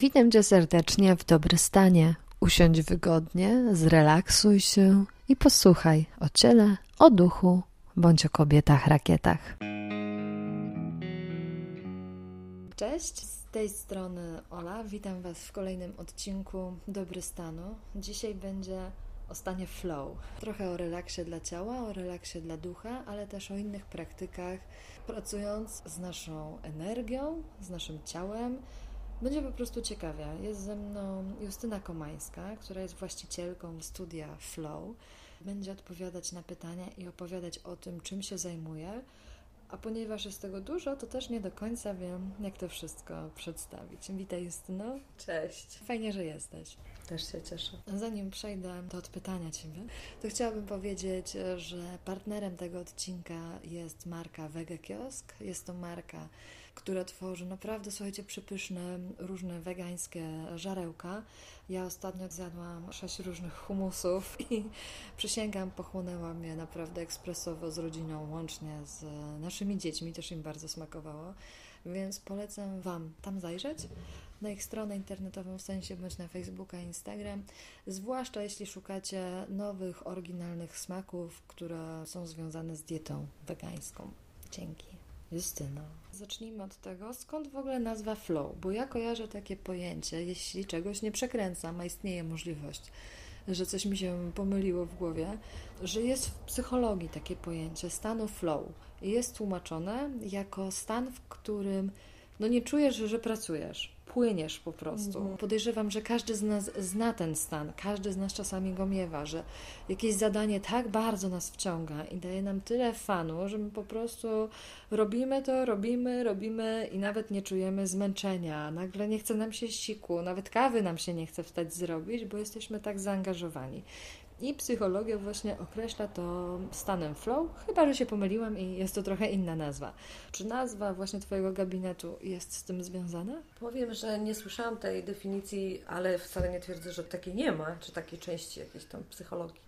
Witam cię serdecznie w dobry stanie. Usiądź wygodnie, zrelaksuj się i posłuchaj o ciele, o duchu bądź o kobietach rakietach. Cześć, z tej strony Ola. Witam Was w kolejnym odcinku Dobry Stanu. Dzisiaj będzie o stanie flow. Trochę o relaksie dla ciała, o relaksie dla ducha, ale też o innych praktykach, pracując z naszą energią, z naszym ciałem będzie po prostu ciekawia. Jest ze mną Justyna Komańska, która jest właścicielką studia Flow. Będzie odpowiadać na pytania i opowiadać o tym, czym się zajmuje. A ponieważ jest tego dużo, to też nie do końca wiem, jak to wszystko przedstawić. Witaj Justyno. Cześć. Fajnie, że jesteś. Też się cieszę. Zanim przejdę do odpytania Ciebie, to chciałabym powiedzieć, że partnerem tego odcinka jest marka Wege Kiosk. Jest to marka które tworzy naprawdę, słuchajcie, przepyszne, różne wegańskie żarełka. Ja ostatnio zjadłam sześć różnych humusów i przysięgam, pochłonęłam je naprawdę ekspresowo z rodziną, łącznie z naszymi dziećmi, też im bardzo smakowało. Więc polecam Wam tam zajrzeć na ich stronę internetową, w sensie bądź na Facebooka, Instagram, zwłaszcza jeśli szukacie nowych, oryginalnych smaków, które są związane z dietą wegańską. Dzięki. Justyna. Zacznijmy od tego, skąd w ogóle nazwa flow, bo ja kojarzę takie pojęcie, jeśli czegoś nie przekręcam, a istnieje możliwość, że coś mi się pomyliło w głowie, że jest w psychologii takie pojęcie stanu flow. I jest tłumaczone jako stan, w którym no nie czujesz, że pracujesz, płyniesz po prostu. Mhm. Podejrzewam, że każdy z nas zna ten stan, każdy z nas czasami go miewa, że jakieś zadanie tak bardzo nas wciąga i daje nam tyle fanu, że my po prostu robimy to, robimy, robimy i nawet nie czujemy zmęczenia. Nagle nie chce nam się siku, nawet kawy nam się nie chce wstać zrobić, bo jesteśmy tak zaangażowani. I psychologia właśnie określa to stanem flow, chyba że się pomyliłam i jest to trochę inna nazwa. Czy nazwa właśnie Twojego gabinetu jest z tym związana? Powiem, że nie słyszałam tej definicji, ale wcale nie twierdzę, że takiej nie ma, czy takiej części jakiejś tam psychologii.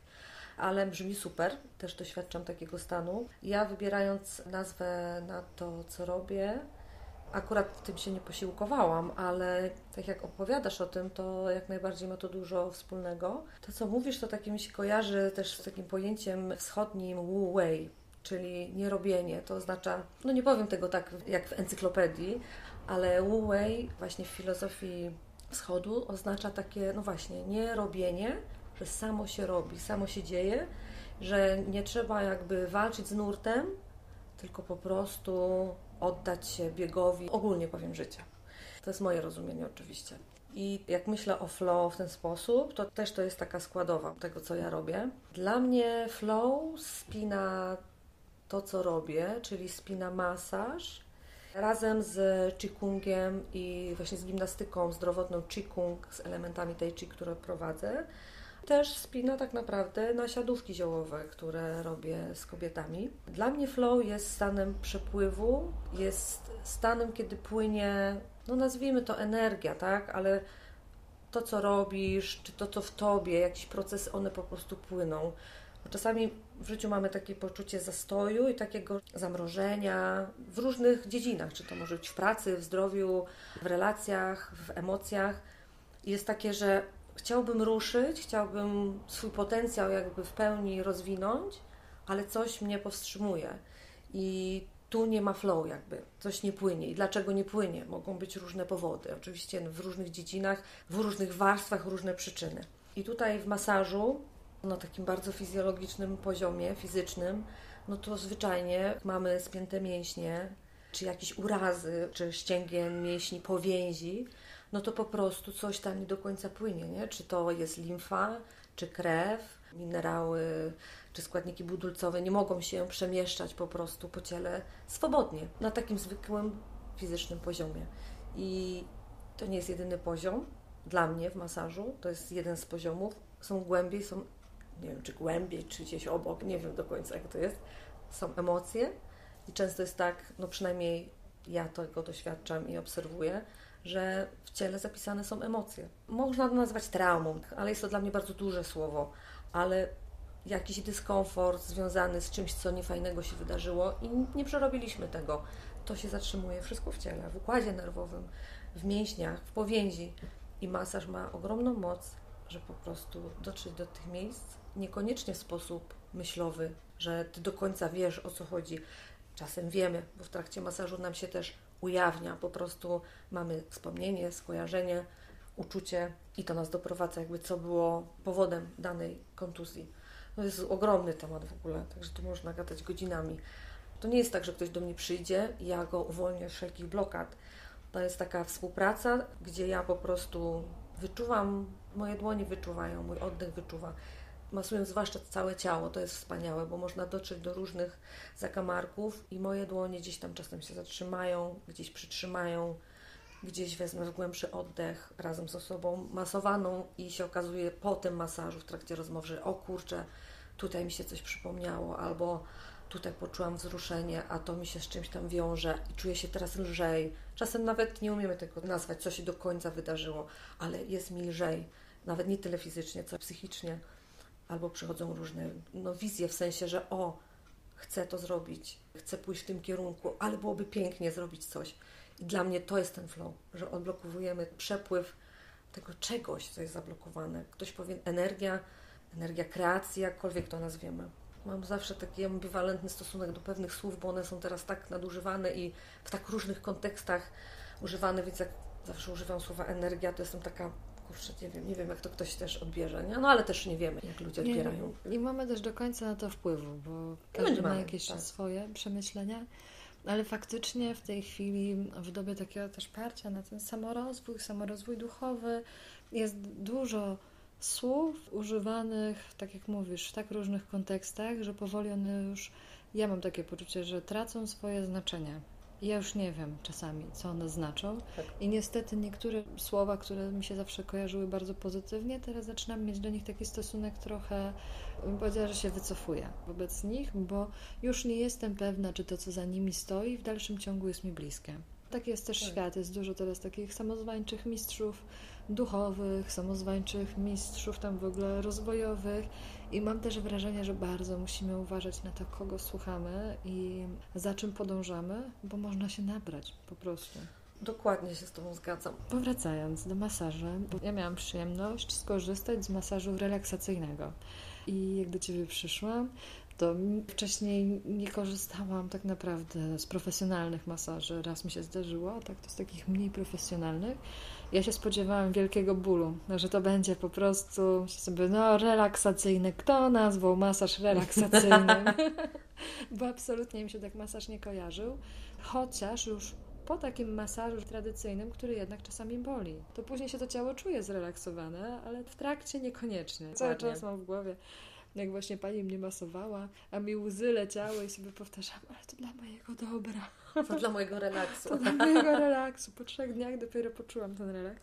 Ale brzmi super, też doświadczam takiego stanu. Ja wybierając nazwę na to, co robię, akurat tym się nie posiłkowałam, ale tak jak opowiadasz o tym, to jak najbardziej ma to dużo wspólnego. To, co mówisz, to takie mi się kojarzy też z takim pojęciem wschodnim wu wei, czyli nierobienie. To oznacza, no nie powiem tego tak jak w encyklopedii, ale wu wei właśnie w filozofii wschodu oznacza takie, no właśnie, nierobienie, że samo się robi, samo się dzieje, że nie trzeba jakby walczyć z nurtem, tylko po prostu oddać się biegowi, ogólnie powiem życia. To jest moje rozumienie oczywiście. I jak myślę o flow w ten sposób, to też to jest taka składowa tego, co ja robię. Dla mnie flow spina to, co robię, czyli spina masaż, razem z Qigongiem i właśnie z gimnastyką zdrowotną Qigong z elementami tej Chi, które prowadzę też spina tak naprawdę na siadówki ziołowe, które robię z kobietami. Dla mnie flow jest stanem przepływu, jest stanem, kiedy płynie, no nazwijmy to energia, tak, ale to, co robisz, czy to, co w tobie, jakiś proces, one po prostu płyną. Czasami w życiu mamy takie poczucie zastoju i takiego zamrożenia w różnych dziedzinach, czy to może być w pracy, w zdrowiu, w relacjach, w emocjach. Jest takie, że chciałbym ruszyć, chciałbym swój potencjał jakby w pełni rozwinąć, ale coś mnie powstrzymuje. I tu nie ma flow jakby, coś nie płynie. I dlaczego nie płynie? Mogą być różne powody. Oczywiście w różnych dziedzinach, w różnych warstwach różne przyczyny. I tutaj w masażu, na takim bardzo fizjologicznym poziomie, fizycznym, no to zwyczajnie mamy spięte mięśnie, czy jakieś urazy, czy ścięgien mięśni, powięzi, no to po prostu coś tam nie do końca płynie, nie? Czy to jest limfa, czy krew, minerały, czy składniki budulcowe nie mogą się przemieszczać po prostu po ciele swobodnie, na takim zwykłym fizycznym poziomie. I to nie jest jedyny poziom dla mnie w masażu, to jest jeden z poziomów. Są głębiej, są, nie wiem, czy głębiej, czy gdzieś obok, nie wiem do końca jak to jest. Są emocje i często jest tak, no przynajmniej ja tego doświadczam i obserwuję, że w ciele zapisane są emocje. Można to nazwać traumą, ale jest to dla mnie bardzo duże słowo, ale jakiś dyskomfort związany z czymś, co niefajnego się wydarzyło i nie przerobiliśmy tego. To się zatrzymuje wszystko w ciele, w układzie nerwowym, w mięśniach, w powięzi. I masaż ma ogromną moc, że po prostu dotrzeć do tych miejsc, niekoniecznie w sposób myślowy, że ty do końca wiesz o co chodzi. Czasem wiemy, bo w trakcie masażu nam się też ujawnia, po prostu mamy wspomnienie, skojarzenie, uczucie i to nas doprowadza, jakby co było powodem danej kontuzji. To jest ogromny temat w ogóle, także tu można gadać godzinami. To nie jest tak, że ktoś do mnie przyjdzie i ja go uwolnię z wszelkich blokad. To jest taka współpraca, gdzie ja po prostu wyczuwam, moje dłonie wyczuwają, mój oddech wyczuwa. Masując zwłaszcza całe ciało, to jest wspaniałe, bo można dotrzeć do różnych zakamarków i moje dłonie gdzieś tam czasem się zatrzymają, gdzieś przytrzymają, gdzieś wezmę głębszy oddech razem z osobą masowaną i się okazuje po tym masażu w trakcie rozmowy, że o kurczę, tutaj mi się coś przypomniało, albo tutaj poczułam wzruszenie, a to mi się z czymś tam wiąże i czuję się teraz lżej. Czasem nawet nie umiemy tego nazwać, co się do końca wydarzyło, ale jest mi lżej, nawet nie tyle fizycznie, co psychicznie. Albo przychodzą różne no, wizje w sensie, że o, chcę to zrobić, chcę pójść w tym kierunku, ale byłoby pięknie zrobić coś. I dla mnie to jest ten flow, że odblokowujemy przepływ tego czegoś, co jest zablokowane. Ktoś powie energia, energia kreacji, jakkolwiek to nazwiemy. Mam zawsze taki ambiwalentny stosunek do pewnych słów, bo one są teraz tak nadużywane i w tak różnych kontekstach używane, więc jak zawsze używam słowa energia, to jestem taka, kurczę, nie wiem, nie wiem jak to ktoś też odbierze, nie? no ale też nie wiemy, jak ludzie odbierają. Nie, mamy też do końca na to wpływu, bo każdy ma jakieś tak. swoje przemyślenia. Ale faktycznie w tej chwili, w dobie takiego też parcia na ten samorozwój, samorozwój duchowy, jest dużo słów używanych, tak jak mówisz, w tak różnych kontekstach, że powoli one już, ja mam takie poczucie, że tracą swoje znaczenie. Ja już nie wiem czasami, co one znaczą. Tak. I niestety niektóre słowa, które mi się zawsze kojarzyły bardzo pozytywnie, teraz zaczynam mieć do nich taki stosunek trochę, bym powiedziała, że się wycofuję wobec nich, bo już nie jestem pewna, czy to, co za nimi stoi, w dalszym ciągu jest mi bliskie. Tak jest też tak. świat. Jest dużo teraz takich samozwańczych mistrzów duchowych, samozwańczych mistrzów tam w ogóle rozwojowych i mam też wrażenie, że bardzo musimy uważać na to, kogo słuchamy i za czym podążamy, bo można się nabrać po prostu. Dokładnie się z Tobą zgadzam. Powracając do masażu, ja miałam przyjemność skorzystać z masażu relaksacyjnego. I jak do Ciebie przyszłam, to wcześniej nie korzystałam tak naprawdę z profesjonalnych masaży. Raz mi się zdarzyło, tak to z takich mniej profesjonalnych. Ja się spodziewałam wielkiego bólu, że to będzie po prostu sobie, no, relaksacyjny. Kto nazwał masaż relaksacyjnym? Bo absolutnie mi się tak masaż nie kojarzył. Chociaż już po takim masażu tradycyjnym, który jednak czasami boli, to później się to ciało czuje zrelaksowane, ale w trakcie niekoniecznie. Cały czas mam w głowie jak właśnie pani mnie masowała, a mi łzy leciały i sobie powtarzam, ale to dla mojego dobra. To dla mojego relaksu. To dla mojego relaksu. Po trzech dniach dopiero poczułam ten relaks.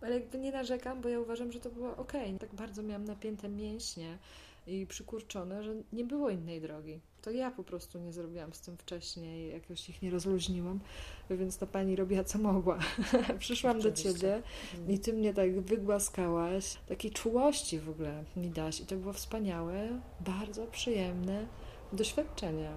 Ale jakby nie narzekam, bo ja uważam, że to było ok. Tak bardzo miałam napięte mięśnie i przykurczone, że nie było innej drogi. To ja po prostu nie zrobiłam z tym wcześniej, jakoś ich nie rozluźniłam, więc ta pani robiła co mogła. Przyszłam Oczywiście. do ciebie i ty mnie tak wygłaskałaś, takiej czułości w ogóle mi daś i to było wspaniałe, bardzo przyjemne doświadczenie.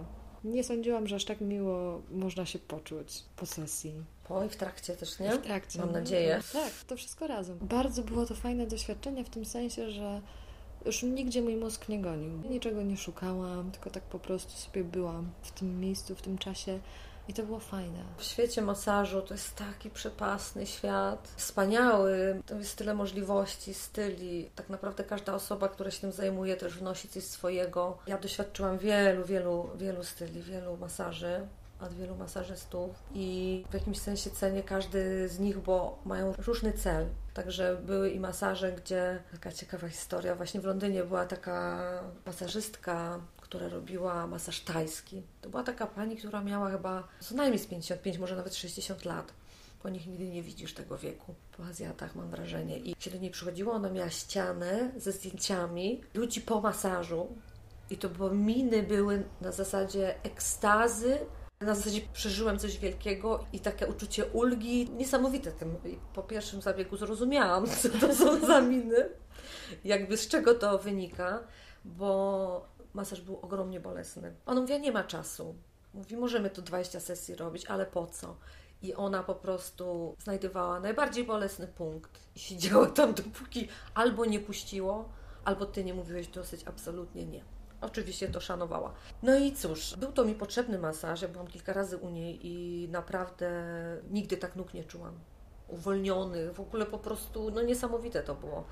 Nie sądziłam, że aż tak miło można się poczuć po sesji. Po i w trakcie też, nie? W trakcie. Mam nadzieję. Tak, to wszystko razem. Bardzo było to fajne doświadczenie w tym sensie, że już nigdzie mój mózg nie gonił. Niczego nie szukałam, tylko tak po prostu sobie byłam w tym miejscu, w tym czasie. I to było fajne. W świecie masażu to jest taki przepasny świat, wspaniały. To jest tyle możliwości, styli. Tak naprawdę każda osoba, która się tym zajmuje, też wnosi coś swojego. Ja doświadczyłam wielu, wielu, wielu styli, wielu masaży od wielu masażystów i w jakimś sensie cenię każdy z nich, bo mają różny cel. Także były i masaże, gdzie taka ciekawa historia. Właśnie w Londynie była taka masażystka, która robiła masaż tajski. To była taka pani, która miała chyba co najmniej z 55, może nawet 60 lat. Po nich nigdy nie widzisz tego wieku. Po Azjatach mam wrażenie. I się do niej przychodziło, ona miała ścianę ze zdjęciami ludzi po masażu. I to bo miny były na zasadzie ekstazy, na zasadzie przeżyłem coś wielkiego i takie uczucie ulgi niesamowite. Tym. Po pierwszym zabiegu zrozumiałam, co to są za miny, jakby z czego to wynika, bo masaż był ogromnie bolesny. On mówi, nie ma czasu. Mówi, możemy tu 20 sesji robić, ale po co? I ona po prostu znajdowała najbardziej bolesny punkt i siedziała tam, dopóki albo nie puściło, albo ty nie mówiłeś dosyć, absolutnie nie. Oczywiście to szanowała. No i cóż, był to mi potrzebny masaż. Ja byłam kilka razy u niej i naprawdę nigdy tak nóg nie czułam. Uwolnionych, w ogóle po prostu, no niesamowite to było.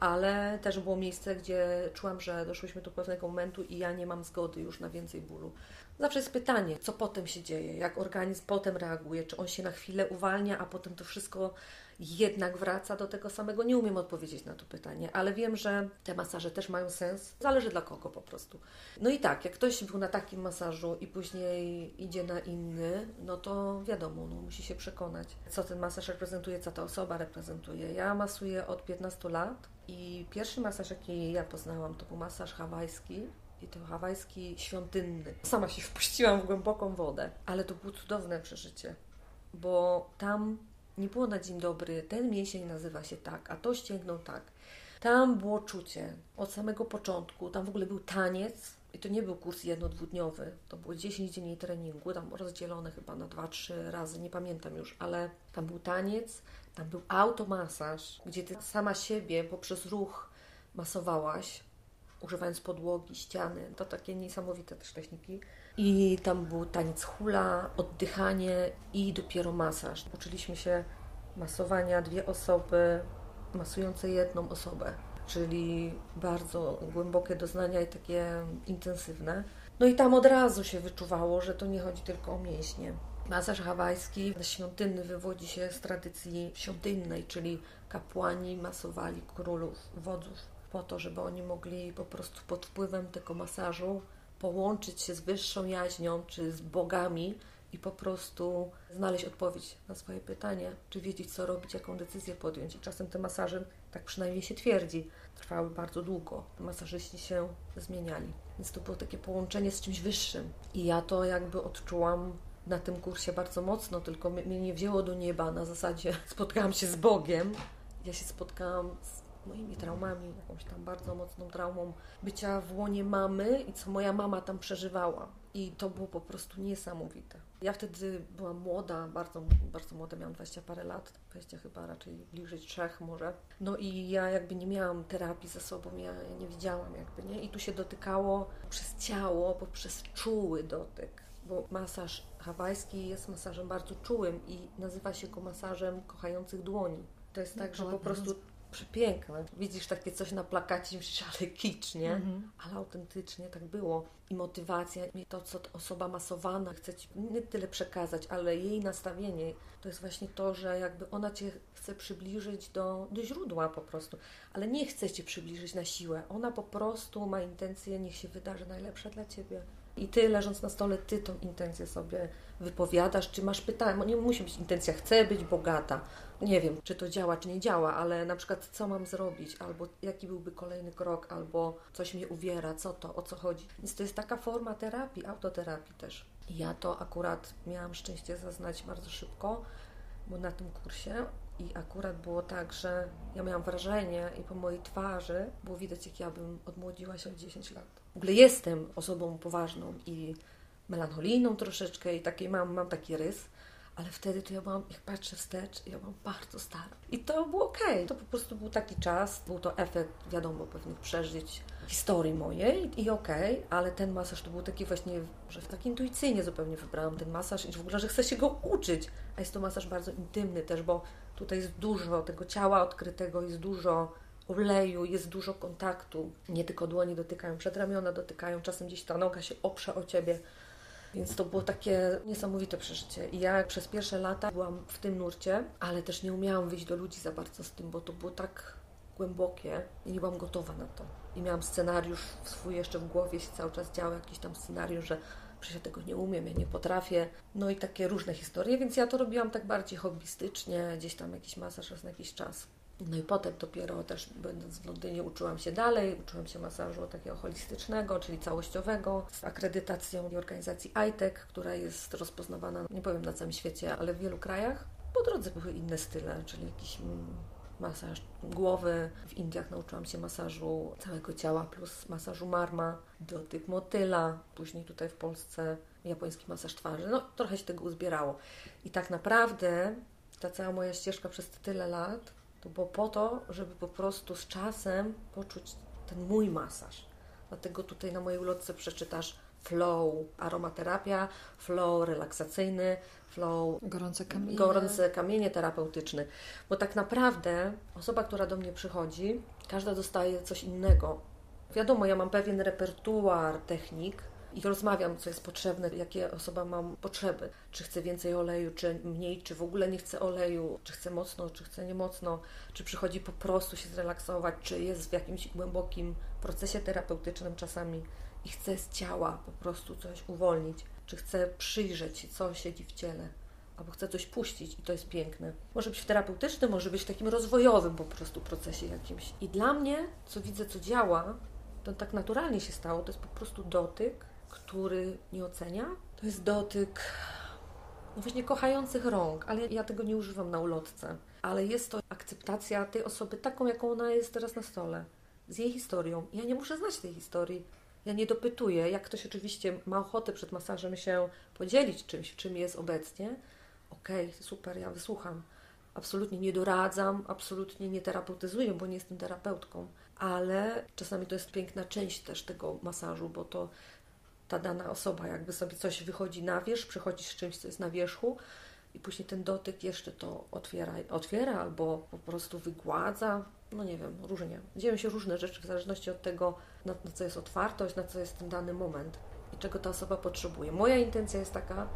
Ale też było miejsce, gdzie czułam, że doszłyśmy do pewnego momentu i ja nie mam zgody już na więcej bólu. Zawsze jest pytanie, co potem się dzieje, jak organizm potem reaguje, czy on się na chwilę uwalnia, a potem to wszystko jednak wraca do tego samego. Nie umiem odpowiedzieć na to pytanie, ale wiem, że te masaże też mają sens. Zależy dla kogo po prostu. No i tak, jak ktoś był na takim masażu i później idzie na inny, no to wiadomo, no, musi się przekonać, co ten masaż reprezentuje, co ta osoba reprezentuje. Ja masuję od 15 lat i pierwszy masaż, jaki ja poznałam, to był masaż hawajski i to hawajski świątynny. Sama się wpuściłam w głęboką wodę, ale to było cudowne przeżycie, bo tam nie było na dzień dobry, ten mięsień nazywa się tak, a to ścięgną tak. Tam było czucie od samego początku, tam w ogóle był taniec i to nie był kurs jedno-dwudniowy, to było 10 dni treningu, tam rozdzielone chyba na 2-3 razy, nie pamiętam już, ale tam był taniec, tam był automasaż, gdzie ty sama siebie poprzez ruch masowałaś, używając podłogi, ściany. To takie niesamowite też techniki. I tam był taniec hula, oddychanie i dopiero masaż. Uczyliśmy się masowania dwie osoby masujące jedną osobę, czyli bardzo głębokie doznania i takie intensywne. No i tam od razu się wyczuwało, że to nie chodzi tylko o mięśnie. Masaż hawajski świątynny wywodzi się z tradycji świątynnej, czyli kapłani masowali królów, wodzów po to, żeby oni mogli po prostu pod wpływem tego masażu połączyć się z wyższą jaźnią czy z bogami i po prostu znaleźć odpowiedź na swoje pytanie, czy wiedzieć, co robić, jaką decyzję podjąć. I czasem te masaże, tak przynajmniej się twierdzi, trwały bardzo długo. Masażyści się zmieniali. Więc to było takie połączenie z czymś wyższym. I ja to jakby odczułam na tym kursie bardzo mocno, tylko mnie nie wzięło do nieba na zasadzie spotkałam się z Bogiem. Ja się spotkałam z moimi traumami, jakąś tam bardzo mocną traumą bycia w łonie mamy i co moja mama tam przeżywała. I to było po prostu niesamowite. Ja wtedy byłam młoda, bardzo, bardzo młoda, miałam 20 parę lat, 20 chyba raczej bliżej trzech może. No i ja jakby nie miałam terapii ze sobą, ja, ja nie widziałam jakby, nie? I tu się dotykało przez ciało, poprzez czuły dotyk, bo masaż hawajski jest masażem bardzo czułym i nazywa się go masażem kochających dłoni. To jest tak, że po prostu przepiękne. Widzisz takie coś na plakacie, myślisz, ale kicz, nie? Mhm. Ale autentycznie tak było. I motywacja, i to, co osoba masowana chce Ci nie tyle przekazać, ale jej nastawienie, to jest właśnie to, że jakby ona Cię chce przybliżyć do, do źródła po prostu. Ale nie chce Cię przybliżyć na siłę. Ona po prostu ma intencję, niech się wydarzy najlepsze dla Ciebie. I ty, leżąc na stole, ty tą intencję sobie wypowiadasz, czy masz pytania. Nie musi być intencja, chcę być bogata. Nie wiem, czy to działa, czy nie działa, ale na przykład co mam zrobić, albo jaki byłby kolejny krok, albo coś mnie uwiera, co to, o co chodzi. Więc to jest taka forma terapii, autoterapii też. Ja to akurat miałam szczęście zaznać bardzo szybko, bo na tym kursie i akurat było tak, że ja miałam wrażenie i po mojej twarzy było widać, jak ja bym odmłodziła się o 10 lat. W ogóle jestem osobą poważną i melancholijną troszeczkę i taki mam, mam taki rys, ale wtedy to ja byłam, jak patrzę wstecz, ja byłam bardzo stara. I to było okej. To po prostu był taki czas, był to efekt, wiadomo, pewnych przeżyć, historii mojej i okej, okay, ale ten masaż to był taki właśnie, że tak intuicyjnie zupełnie wybrałam ten masaż i w ogóle, że chcę się go uczyć. A jest to masaż bardzo intymny też, bo tutaj jest dużo tego ciała odkrytego, jest dużo oleju, jest dużo kontaktu. Nie tylko dłoni dotykają, przedramiona dotykają, czasem gdzieś ta noga się oprze o ciebie. Więc to było takie niesamowite przeżycie. I ja przez pierwsze lata byłam w tym nurcie, ale też nie umiałam wyjść do ludzi za bardzo z tym, bo to było tak głębokie i nie byłam gotowa na to. I miałam scenariusz swój jeszcze w głowie, się cały czas działał jakiś tam scenariusz, że przecież ja tego nie umiem, ja nie potrafię. No i takie różne historie, więc ja to robiłam tak bardziej hobbystycznie, gdzieś tam jakiś masaż raz na jakiś czas. No i potem dopiero też będąc w Londynie uczyłam się dalej, uczyłam się masażu takiego holistycznego, czyli całościowego, z akredytacją organizacji ITEC, która jest rozpoznawana, nie powiem na całym świecie, ale w wielu krajach. Po drodze były inne style, czyli jakiś mm, masaż głowy. W Indiach nauczyłam się masażu całego ciała plus masażu marma, dotyk motyla. Później tutaj w Polsce japoński masaż twarzy. No, trochę się tego uzbierało. I tak naprawdę ta cała moja ścieżka przez tyle lat to było po to, żeby po prostu z czasem poczuć ten mój masaż. Dlatego tutaj na mojej ulotce przeczytasz flow aromaterapia, flow relaksacyjny, flow gorące kamienie. gorące kamienie terapeutyczny. Bo tak naprawdę osoba, która do mnie przychodzi, każda dostaje coś innego. Wiadomo, ja mam pewien repertuar technik, i rozmawiam, co jest potrzebne, jakie osoba ma potrzeby. Czy chce więcej oleju, czy mniej, czy w ogóle nie chce oleju, czy chce mocno, czy chce niemocno, czy przychodzi po prostu się zrelaksować, czy jest w jakimś głębokim procesie terapeutycznym czasami i chce z ciała po prostu coś uwolnić, czy chce przyjrzeć, co siedzi w ciele albo chce coś puścić i to jest piękne. Może być w terapeutycznym, może być takim rozwojowym po prostu procesie jakimś. I dla mnie, co widzę, co działa, to tak naturalnie się stało, to jest po prostu dotyk, który nie ocenia. To jest dotyk no właśnie kochających rąk, ale ja tego nie używam na ulotce. Ale jest to akceptacja tej osoby taką, jaką ona jest teraz na stole, z jej historią. Ja nie muszę znać tej historii. Ja nie dopytuję. Jak ktoś oczywiście ma ochotę przed masażem się podzielić czymś, czym jest obecnie, okej, okay, super, ja wysłucham. Absolutnie nie doradzam, absolutnie nie terapeutyzuję, bo nie jestem terapeutką, ale czasami to jest piękna część też tego masażu, bo to ta dana osoba jakby sobie coś wychodzi na wierzch, przychodzi z czymś, co jest na wierzchu i później ten dotyk jeszcze to otwiera, otwiera albo po prostu wygładza, no nie wiem, różnie. Dzieją się różne rzeczy w zależności od tego, na, na co jest otwartość, na co jest ten dany moment i czego ta osoba potrzebuje. Moja intencja jest taka,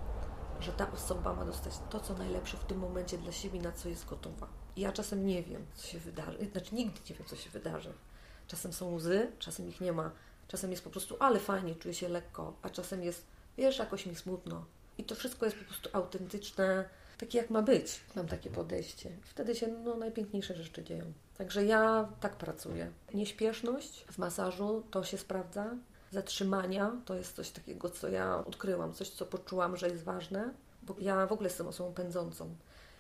że ta osoba ma dostać to, co najlepsze w tym momencie dla siebie, na co jest gotowa. I ja czasem nie wiem, co się wydarzy. Znaczy, nigdy nie wiem, co się wydarzy. Czasem są łzy, czasem ich nie ma. Czasem jest po prostu, ale fajnie, czuję się lekko, a czasem jest, wiesz, jakoś mi smutno. I to wszystko jest po prostu autentyczne, takie jak ma być. Mam takie podejście. Wtedy się no, najpiękniejsze rzeczy dzieją. Także ja tak pracuję. Nieśpieszność w masażu to się sprawdza. Zatrzymania to jest coś takiego, co ja odkryłam, coś, co poczułam, że jest ważne, bo ja w ogóle jestem osobą pędzącą.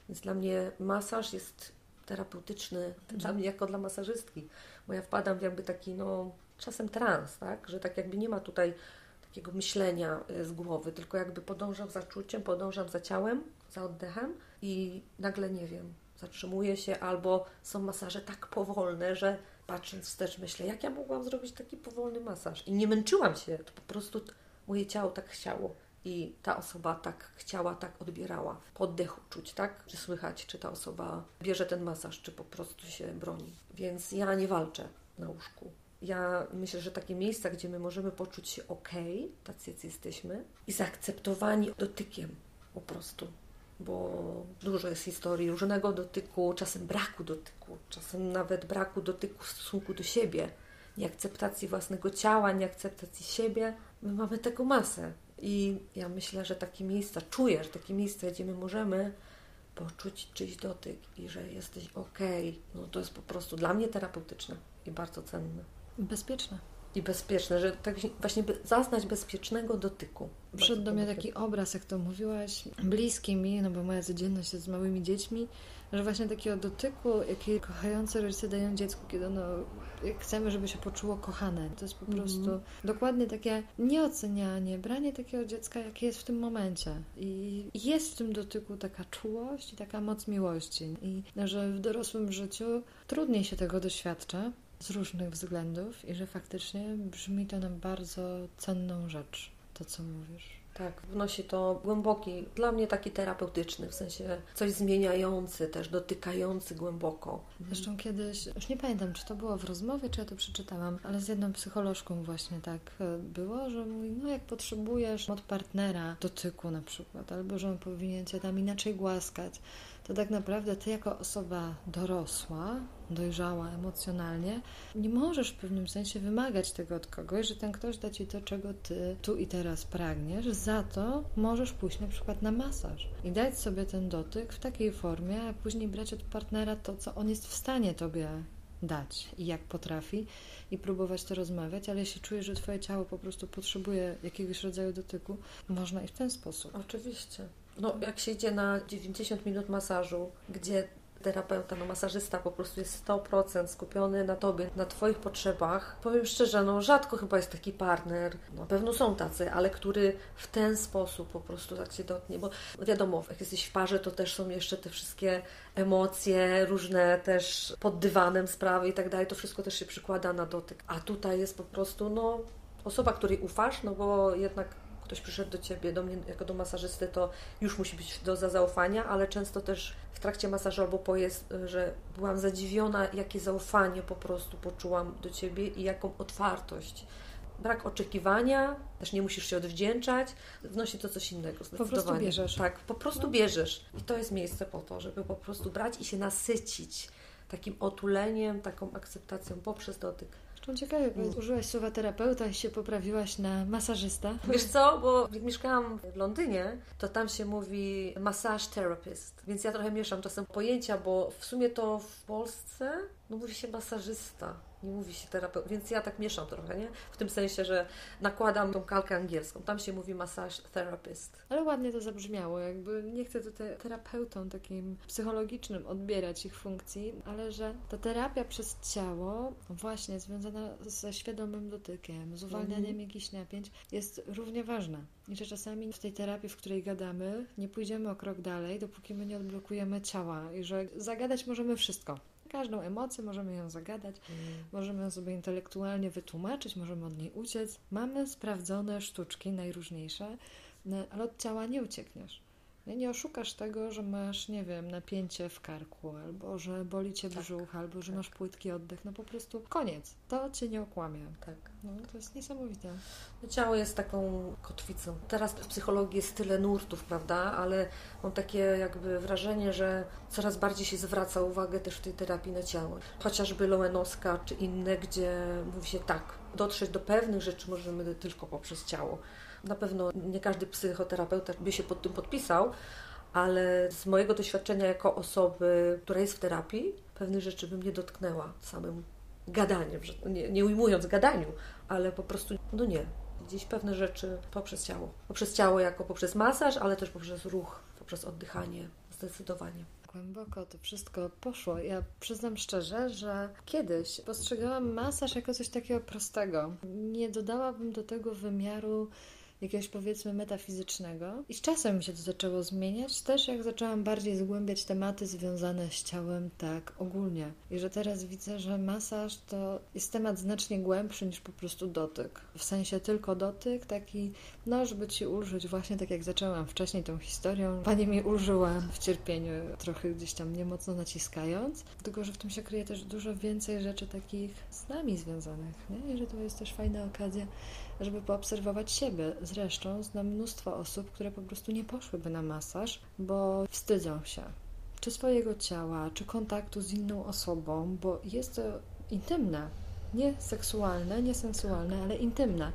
Więc dla mnie masaż jest terapeutyczny, dla mnie jako dla masażystki, bo ja wpadam w jakby taki no, czasem trans, tak? Że tak jakby nie ma tutaj takiego myślenia y, z głowy, tylko jakby podążam za czuciem, podążam za ciałem, za oddechem i nagle nie wiem, zatrzymuję się albo są masaże tak powolne, że patrząc wstecz myślę, jak ja mogłam zrobić taki powolny masaż i nie męczyłam się, to po prostu moje ciało tak chciało i ta osoba tak chciała, tak odbierała. Po oddechu czuć, tak? Czy słychać, czy ta osoba bierze ten masaż, czy po prostu się broni. Więc ja nie walczę na łóżku ja myślę, że takie miejsca, gdzie my możemy poczuć się ok, tacy jesteśmy, i zaakceptowani dotykiem po prostu. Bo dużo jest historii różnego dotyku, czasem braku dotyku, czasem nawet braku dotyku w stosunku do siebie, nieakceptacji własnego ciała, nieakceptacji siebie. My mamy tego masę. I ja myślę, że takie miejsca, czuję, że takie miejsca, gdzie my możemy poczuć czyjś dotyk i że jesteś ok, no to jest po prostu dla mnie terapeutyczne i bardzo cenne. Bezpieczne. I bezpieczne, że tak właśnie zaznać bezpiecznego dotyku. Przyszedł do mnie taki obraz, jak to mówiłaś, bliski mi, no bo moja codzienność jest z małymi dziećmi, że właśnie takiego dotyku, jaki kochający rodzice dają dziecku, kiedy ono, chcemy, żeby się poczuło kochane. To jest po mm. prostu dokładnie takie nieocenianie, branie takiego dziecka, jakie jest w tym momencie. I jest w tym dotyku taka czułość i taka moc miłości. I że w dorosłym życiu trudniej się tego doświadcza, z różnych względów i że faktycznie brzmi to na bardzo cenną rzecz, to co mówisz. Tak, wnosi to głęboki, dla mnie taki terapeutyczny, w sensie coś zmieniający, też dotykający głęboko. Zresztą kiedyś, już nie pamiętam, czy to było w rozmowie, czy ja to przeczytałam, ale z jedną psycholożką właśnie tak e, było, że mówi, no jak potrzebujesz od partnera dotyku na przykład, albo że on powinien cię tam inaczej głaskać, to tak naprawdę ty jako osoba dorosła, dojrzała emocjonalnie, nie możesz w pewnym sensie wymagać tego od kogoś, że ten ktoś da ci to, czego ty tu i teraz pragniesz. Za to możesz pójść na przykład na masaż i dać sobie ten dotyk w takiej formie, a później brać od partnera to, co on jest w stanie tobie dać i jak potrafi i próbować to rozmawiać, ale jeśli czujesz, że twoje ciało po prostu potrzebuje jakiegoś rodzaju dotyku, można i w ten sposób. Oczywiście. No, jak się idzie na 90 minut masażu, gdzie terapeuta, no masażysta po prostu jest 100% skupiony na tobie, na twoich potrzebach. Powiem szczerze, no rzadko chyba jest taki partner, na pewno są tacy, ale który w ten sposób po prostu tak się dotknie, bo wiadomo, jak jesteś w parze, to też są jeszcze te wszystkie emocje, różne też pod dywanem sprawy i tak dalej, to wszystko też się przykłada na dotyk. A tutaj jest po prostu, no, osoba, której ufasz, no bo jednak ktoś przyszedł do ciebie, do mnie jako do masażysty, to już musi być doza zaufania, ale często też w trakcie masażu albo po jest, że byłam zadziwiona, jakie zaufanie po prostu poczułam do ciebie i jaką otwartość. Brak oczekiwania, też nie musisz się odwdzięczać, wnosi to coś innego. Po prostu bierzesz. Tak, po prostu no. bierzesz. I to jest miejsce po to, żeby po prostu brać i się nasycić takim otuleniem, taką akceptacją poprzez dotyk. Zresztą ciekawe, bo mm. użyłaś słowa terapeuta i się poprawiłaś na masażysta. Wiesz co, bo jak mieszkałam w Londynie, to tam się mówi massage therapist, więc ja trochę mieszam czasem pojęcia, bo w sumie to w Polsce no mówi się masażysta nie mówi się terapeuta, więc ja tak mieszam trochę, nie? W tym sensie, że nakładam tą kalkę angielską. Tam się mówi massage therapist. Ale ładnie to zabrzmiało, jakby nie chcę tutaj terapeutą takim psychologicznym odbierać ich funkcji, ale że ta terapia przez ciało, właśnie związana ze świadomym dotykiem, z uwalnianiem mm. jakichś napięć, jest równie ważna. I że czasami w tej terapii, w której gadamy, nie pójdziemy o krok dalej, dopóki my nie odblokujemy ciała i że zagadać możemy wszystko każdą emocję, możemy ją zagadać, mm. możemy ją sobie intelektualnie wytłumaczyć, możemy od niej uciec. Mamy sprawdzone sztuczki najróżniejsze, no, ale od ciała nie uciekniesz. Nie, nie oszukasz tego, że masz, nie wiem, napięcie w karku, albo że boli cię tak, brzuch, albo że tak. masz płytki oddech. No po prostu koniec. To cię nie okłamie. Tak. No, to jest niesamowite. No, ciało jest taką kotwicą. Teraz w psychologii jest tyle nurtów, prawda? Ale mam takie jakby wrażenie, że coraz bardziej się zwraca uwagę też w tej terapii na ciało. Chociażby Lowenowska czy inne, gdzie mówi się tak, dotrzeć do pewnych rzeczy możemy tylko poprzez ciało. Na pewno nie każdy psychoterapeuta by się pod tym podpisał, ale z mojego doświadczenia jako osoby, która jest w terapii, pewnych rzeczy bym nie dotknęła samym gadaniem, nie, nie ujmując gadaniu, ale po prostu, no nie. Gdzieś pewne rzeczy poprzez ciało. Poprzez ciało jako poprzez masaż, ale też poprzez ruch, poprzez oddychanie, zdecydowanie głęboko to wszystko poszło. Ja przyznam szczerze, że kiedyś postrzegałam masaż jako coś takiego prostego. Nie dodałabym do tego wymiaru jakiegoś powiedzmy metafizycznego. I z czasem mi się to zaczęło zmieniać, też jak zaczęłam bardziej zgłębiać tematy związane z ciałem tak ogólnie. I że teraz widzę, że masaż to jest temat znacznie głębszy niż po prostu dotyk. W sensie tylko dotyk, taki, no, żeby ci ulżyć, właśnie tak jak zaczęłam wcześniej tą historią. Pani mi ulżyła w cierpieniu, trochę gdzieś tam niemocno naciskając, tylko że w tym się kryje też dużo więcej rzeczy takich z nami związanych, nie? I że to jest też fajna okazja żeby poobserwować siebie. Zresztą znam mnóstwo osób, które po prostu nie poszłyby na masaż, bo wstydzą się. Czy swojego ciała, czy kontaktu z inną osobą, bo jest to intymne. Nie seksualne, nie sensualne, ale intymne.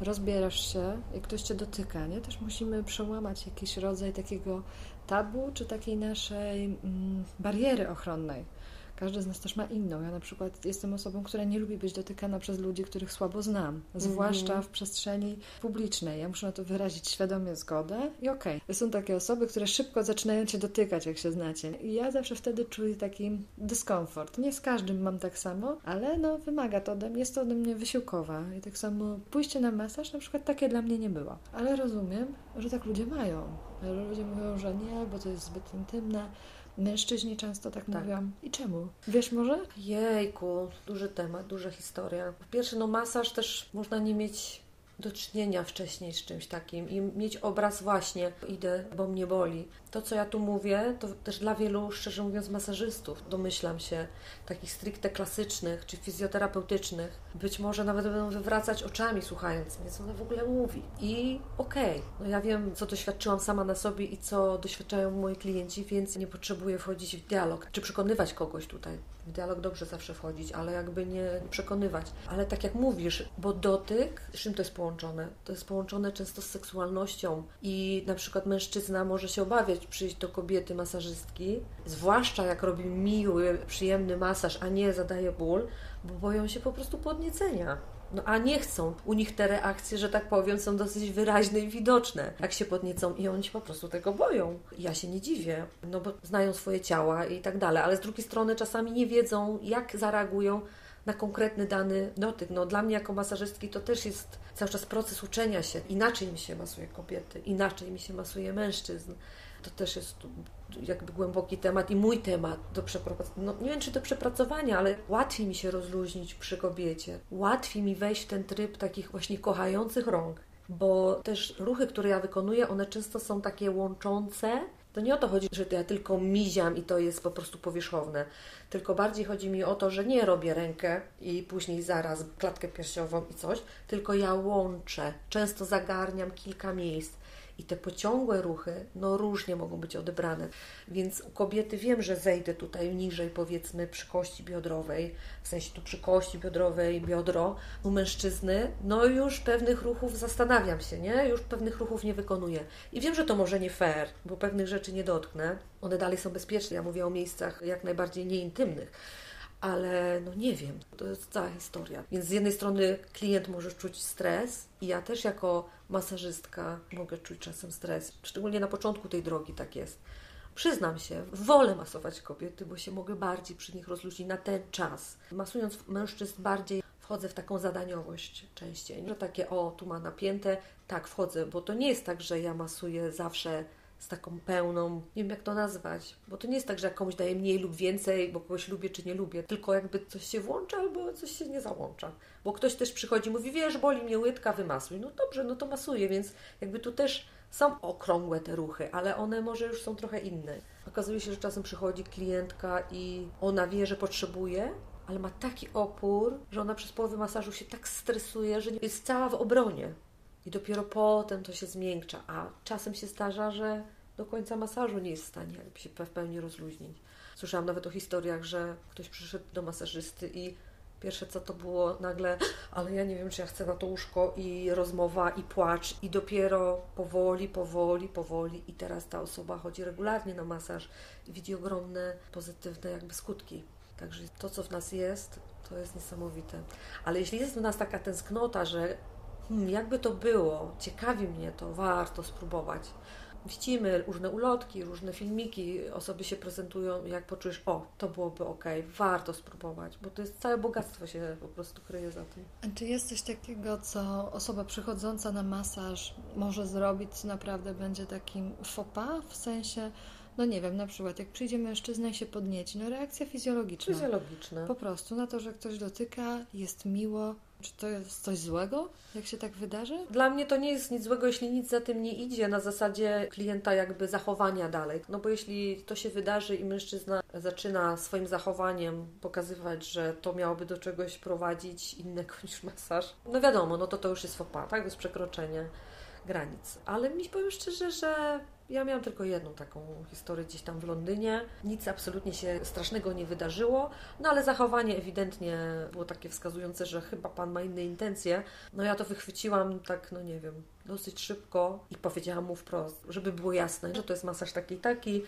Rozbierasz się i ktoś cię dotyka, nie? Też musimy przełamać jakiś rodzaj takiego tabu, czy takiej naszej mm, bariery ochronnej każdy z nas też ma inną. Ja na przykład jestem osobą, która nie lubi być dotykana przez ludzi, których słabo znam, zwłaszcza mm. w przestrzeni publicznej. Ja muszę na to wyrazić świadomie zgodę i okej. Okay. Są takie osoby, które szybko zaczynają cię dotykać, jak się znacie. I ja zawsze wtedy czuję taki dyskomfort. Nie z każdym mam tak samo, ale no wymaga to ode mnie, jest to ode mnie wysiłkowa. I tak samo pójście na masaż na przykład takie dla mnie nie było. Ale rozumiem, że tak ludzie mają. Że ludzie mówią, że nie, bo to jest zbyt intymne Mężczyźni często tak, tak, mówią. I czemu? Wiesz może? Jejku, duży temat, duża historia. Po pierwsze, no masaż też można nie mieć do czynienia wcześniej z czymś takim i mieć obraz właśnie, idę, bo mnie boli. To, co ja tu mówię, to też dla wielu, szczerze mówiąc, masażystów, domyślam się, takich stricte klasycznych czy fizjoterapeutycznych, być może nawet będą wywracać oczami słuchając mnie, co ona w ogóle mówi. I okej, okay, no ja wiem, co doświadczyłam sama na sobie i co doświadczają moi klienci, więc nie potrzebuję wchodzić w dialog, czy przekonywać kogoś tutaj w dialog dobrze zawsze wchodzić, ale jakby nie przekonywać. Ale tak jak mówisz, bo dotyk, z czym to jest połączone? To jest połączone często z seksualnością i na przykład mężczyzna może się obawiać przyjść do kobiety masażystki, zwłaszcza jak robi miły, przyjemny masaż, a nie zadaje ból, bo boją się po prostu podniecenia. No a nie chcą. U nich te reakcje, że tak powiem, są dosyć wyraźne i widoczne. Jak się podniecą i oni się po prostu tego boją. Ja się nie dziwię, no bo znają swoje ciała i tak dalej, ale z drugiej strony czasami nie wiedzą, jak zareagują na konkretny dany dotyk. No, dla mnie jako masażystki to też jest cały czas proces uczenia się. Inaczej mi się masuje kobiety, inaczej mi się masuje mężczyzn. To też jest jakby głęboki temat i mój temat do przepracowania. No, nie wiem, czy do przepracowania, ale łatwiej mi się rozluźnić przy kobiecie. Łatwiej mi wejść w ten tryb takich właśnie kochających rąk, bo też ruchy, które ja wykonuję, one często są takie łączące. To nie o to chodzi, że ja tylko miziam i to jest po prostu powierzchowne, tylko bardziej chodzi mi o to, że nie robię rękę i później zaraz klatkę piersiową i coś, tylko ja łączę. Często zagarniam kilka miejsc i te pociągłe ruchy, no różnie mogą być odebrane. Więc u kobiety wiem, że zejdę tutaj niżej, powiedzmy, przy kości biodrowej, w sensie tu przy kości biodrowej, biodro. U mężczyzny, no już pewnych ruchów zastanawiam się, nie? Już pewnych ruchów nie wykonuję. I wiem, że to może nie fair, bo pewnych rzeczy nie dotknę. One dalej są bezpieczne. Ja mówię o miejscach jak najbardziej nieintymnych ale no nie wiem, to jest cała historia. Więc z jednej strony klient może czuć stres i ja też jako masażystka mogę czuć czasem stres. Szczególnie na początku tej drogi tak jest. Przyznam się, wolę masować kobiety, bo się mogę bardziej przy nich rozluźnić na ten czas. Masując mężczyzn bardziej wchodzę w taką zadaniowość częściej. Że takie, o, tu ma napięte, tak, wchodzę, bo to nie jest tak, że ja masuję zawsze z taką pełną, nie wiem jak to nazwać, bo to nie jest tak, że komuś daję mniej lub więcej, bo kogoś lubię czy nie lubię, tylko jakby coś się włącza albo coś się nie załącza. Bo ktoś też przychodzi i mówi, wiesz, boli mnie łydka, wymasuj. No dobrze, no to masuję, więc jakby tu też są okrągłe te ruchy, ale one może już są trochę inne. Okazuje się, że czasem przychodzi klientka i ona wie, że potrzebuje, ale ma taki opór, że ona przez połowę masażu się tak stresuje, że jest cała w obronie. I dopiero potem to się zmiękcza, a czasem się zdarza, że do końca masażu nie jest w stanie jakby się w pełni rozluźnić. Słyszałam nawet o historiach, że ktoś przyszedł do masażysty i pierwsze co to było nagle, ale ja nie wiem, czy ja chcę na to łóżko i rozmowa i płacz i dopiero powoli, powoli, powoli i teraz ta osoba chodzi regularnie na masaż i widzi ogromne pozytywne jakby skutki. Także to, co w nas jest, to jest niesamowite. Ale jeśli jest w nas taka tęsknota, że hmm, jakby to było, ciekawi mnie to, warto spróbować. Widzimy różne ulotki, różne filmiki, osoby się prezentują, jak poczujesz, o, to byłoby ok, warto spróbować, bo to jest całe bogactwo się po prostu kryje za tym. A czy jest coś takiego, co osoba przychodząca na masaż może zrobić, co naprawdę będzie takim pas, w sensie, no nie wiem, na przykład jak przyjdzie mężczyzna i się podnieci, no reakcja fizjologiczna. Fizjologiczna. Po prostu na to, że ktoś dotyka, jest miło, czy to jest coś złego, jak się tak wydarzy? Dla mnie to nie jest nic złego, jeśli nic za tym nie idzie, na zasadzie klienta jakby zachowania dalej. No bo jeśli to się wydarzy i mężczyzna zaczyna swoim zachowaniem pokazywać, że to miałoby do czegoś prowadzić innego niż masaż, no wiadomo, no to to już jest pas, tak? To jest przekroczenie granic. Ale mi powiem szczerze, że ja miałam tylko jedną taką historię gdzieś tam w Londynie. Nic absolutnie się strasznego nie wydarzyło, no ale zachowanie ewidentnie było takie wskazujące, że chyba pan ma inne intencje. No ja to wychwyciłam tak, no nie wiem, dosyć szybko i powiedziałam mu wprost, żeby było jasne, że to jest masaż taki taki,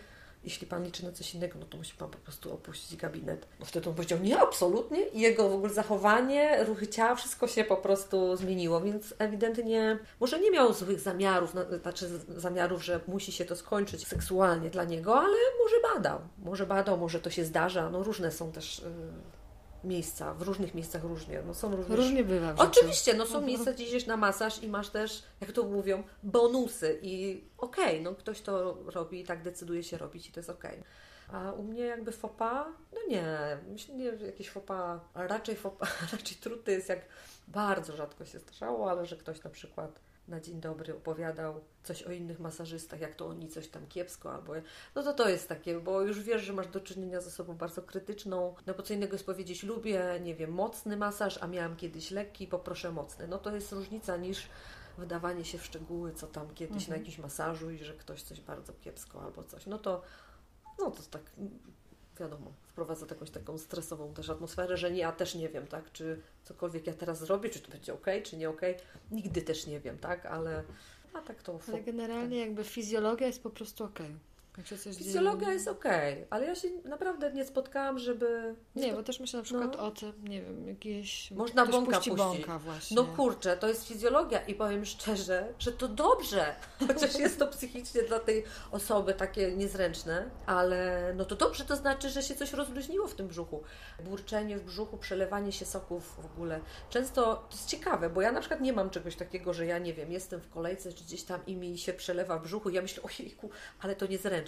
jeśli pan liczy na coś innego, no to musi pan po prostu opuścić gabinet. No wtedy on powiedział, nie, absolutnie. I jego w ogóle zachowanie, ruchy ciała, wszystko się po prostu zmieniło, więc ewidentnie może nie miał złych zamiarów, znaczy zamiarów, że musi się to skończyć seksualnie dla niego, ale może badał. Może badał, może to się zdarza. No różne są też. Yy miejsca, w różnych miejscach różnie. No, są różne... Różnie bywa. Oczywiście, no są mhm. miejsca, gdzie idziesz na masaż i masz też, jak to mówią, bonusy i okej, okay, no ktoś to robi i tak decyduje się robić i to jest okej. Okay. A u mnie jakby fopa, no nie, myślę, nie, jakieś fopa, raczej fopa, raczej truty jest jak bardzo rzadko się zdarzało, ale że ktoś na przykład na dzień dobry opowiadał coś o innych masażystach, jak to oni coś tam kiepsko, albo no to to jest takie, bo już wiesz, że masz do czynienia ze sobą bardzo krytyczną, no bo co innego jest powiedzieć, lubię, nie wiem, mocny masaż, a miałam kiedyś lekki, poproszę mocny. No to jest różnica niż wydawanie się w szczegóły, co tam kiedyś mhm. na jakimś masażu i że ktoś coś bardzo kiepsko albo coś. No to, no to tak wiadomo, wprowadza jakąś taką stresową też atmosferę, że nie, ja też nie wiem, tak, czy cokolwiek ja teraz zrobię, czy to będzie ok, czy nie ok, nigdy też nie wiem, tak, ale a tak to... Ale generalnie tak. jakby fizjologia jest po prostu ok. Jak się coś Fizjologia dzieje. jest okej, ale ja się naprawdę nie spotkałam, żeby... Nie, bo też myślę na przykład No. o tym, nie wiem, jakieś... Można ktoś bąka puści bąka właśnie. No kurczę, to jest fizjologia i powiem szczerze, że to dobrze, chociaż jest to psychicznie dla tej osoby takie niezręczne, ale no to dobrze, to znaczy, że się coś rozluźniło w tym brzuchu. Burczenie w brzuchu, przelewanie się soków w ogóle. Często to jest ciekawe, bo ja na przykład nie mam czegoś takiego, że ja nie wiem, jestem w kolejce czy gdzieś tam i mi się przelewa w brzuchu i ja myślę, ojejku, ale to niezręczne.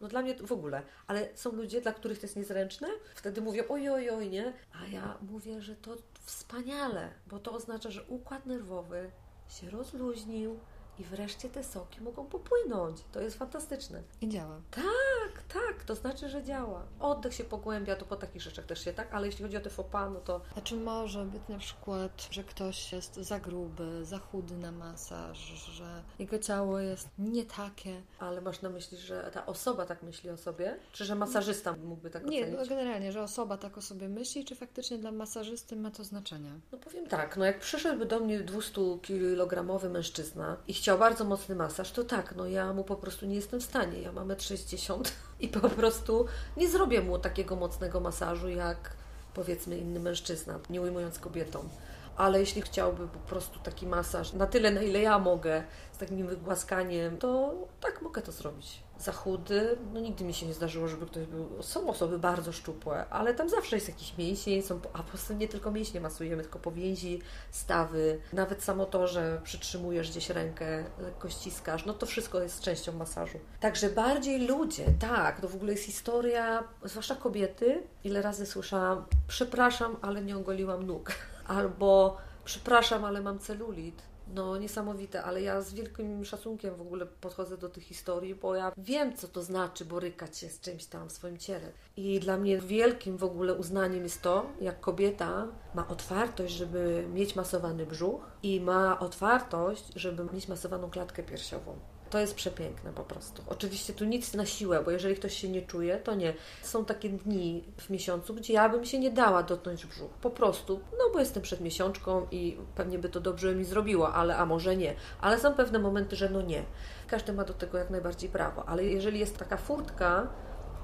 No dla mnie w ogóle. Ale są ludzie, dla których to jest niezręczne, wtedy mówią oj, oj, oj, nie? A ja mówię, że to wspaniale, bo to oznacza, że układ nerwowy się rozluźnił i wreszcie te soki mogą popłynąć. To jest fantastyczne. I działa. Tak, tak, to znaczy, że działa. Oddech się pogłębia, to po takich rzeczach też się tak, ale jeśli chodzi o te fopa, no to A czy może być na przykład, że ktoś jest za gruby, za chudy na masaż, że jego ciało jest nie takie? ale masz na myśli, że ta osoba tak myśli o sobie? Czy że masażysta mógłby tak Nie, ocenić? no generalnie, że osoba tak o sobie myśli, czy faktycznie dla masażysty ma to znaczenie? No powiem tak, no jak przyszedłby do mnie 200-kilogramowy mężczyzna i chciał bardzo mocny masaż, to tak, no ja mu po prostu nie jestem w stanie. Ja mam 1,60 i po prostu nie zrobię mu takiego mocnego masażu jak powiedzmy inny mężczyzna, nie ujmując kobietom. Ale jeśli chciałby po prostu taki masaż na tyle, na ile ja mogę, z takim wygłaskaniem, to tak mogę to zrobić. Za chudy, no nigdy mi się nie zdarzyło, żeby ktoś był. Są osoby bardzo szczupłe, ale tam zawsze jest jakiś mięsień, są, a po prostu nie tylko mięśnie masujemy, tylko powięzi, stawy, nawet samo to, że przytrzymujesz gdzieś rękę, lekko ściskasz, no to wszystko jest częścią masażu. Także bardziej ludzie, tak, to w ogóle jest historia, zwłaszcza kobiety, ile razy słyszałam, przepraszam, ale nie ogoliłam nóg, albo przepraszam, ale mam celulit. No niesamowite, ale ja z wielkim szacunkiem w ogóle podchodzę do tych historii, bo ja wiem, co to znaczy borykać się z czymś tam w swoim ciele. I dla mnie wielkim w ogóle uznaniem jest to, jak kobieta ma otwartość, żeby mieć masowany brzuch i ma otwartość, żeby mieć masowaną klatkę piersiową. To jest przepiękne po prostu. Oczywiście tu nic na siłę, bo jeżeli ktoś się nie czuje, to nie. Są takie dni w miesiącu, gdzie ja bym się nie dała dotknąć brzuch. Po prostu, no bo jestem przed miesiączką i pewnie by to dobrze mi zrobiło, ale a może nie. Ale są pewne momenty, że no nie. Każdy ma do tego jak najbardziej prawo, ale jeżeli jest taka furtka,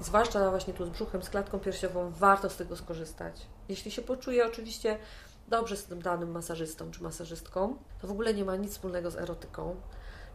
zwłaszcza właśnie tu z brzuchem, z klatką piersiową, warto z tego skorzystać. Jeśli się poczuje oczywiście dobrze z tym danym masażystą czy masażystką, to w ogóle nie ma nic wspólnego z erotyką.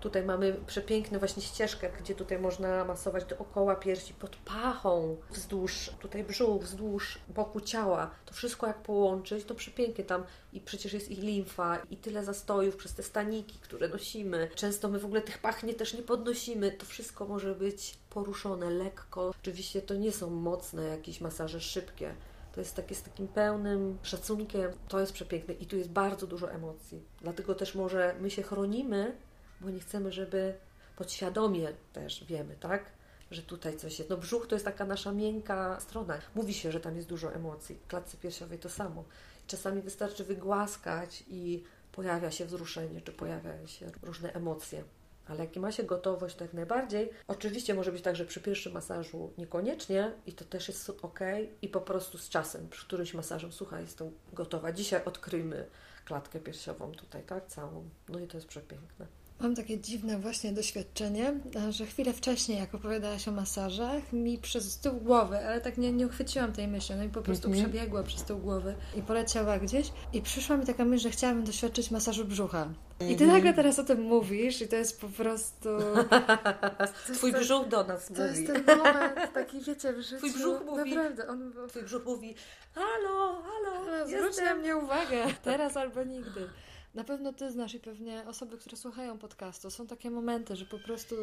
Tutaj mamy przepiękną właśnie ścieżkę, gdzie tutaj można masować dookoła piersi, pod pachą, wzdłuż tutaj brzuch, wzdłuż boku ciała. To wszystko jak połączyć, to przepięknie tam i przecież jest i limfa, i tyle zastojów przez te staniki, które nosimy. Często my w ogóle tych pachnie też nie podnosimy. To wszystko może być poruszone lekko. Oczywiście to nie są mocne jakieś masaże szybkie. To jest takie z takim pełnym szacunkiem. To jest przepiękne i tu jest bardzo dużo emocji. Dlatego też może my się chronimy, bo nie chcemy, żeby podświadomie też wiemy, tak? Że tutaj coś jest. No brzuch to jest taka nasza miękka strona. Mówi się, że tam jest dużo emocji. W klatce piersiowej to samo. Czasami wystarczy wygłaskać i pojawia się wzruszenie, czy pojawiają się różne emocje. Ale jak ma się gotowość, to jak najbardziej. Oczywiście może być tak, że przy pierwszym masażu niekoniecznie i to też jest ok. I po prostu z czasem, przy którymś masażem, słuchaj, jestem gotowa. Dzisiaj odkryjmy klatkę piersiową tutaj, tak? Całą. No i to jest przepiękne. Mam takie dziwne właśnie doświadczenie, że chwilę wcześniej, jak opowiadałaś o masażach, mi przez tył głowy, ale tak nie, nie uchwyciłam tej myśli, no i po prostu Mhm. przebiegła przez tył głowy i poleciała gdzieś i przyszła mi taka myśl, że chciałabym doświadczyć masażu brzucha. I ty Mhm. nagle teraz o tym mówisz i to jest po prostu... To Twój brzuch do nas ten, To jest mówi. ten moment taki, wiecie, w życiu. Twój brzuch mówi. Naprawdę, on... Twój brzuch mówi halo, halo, Ale Zwróć na mnie uwagę, teraz albo nigdy. Na pewno ty znasz i pewnie osoby, które słuchają podcastu. Są takie momenty, że po prostu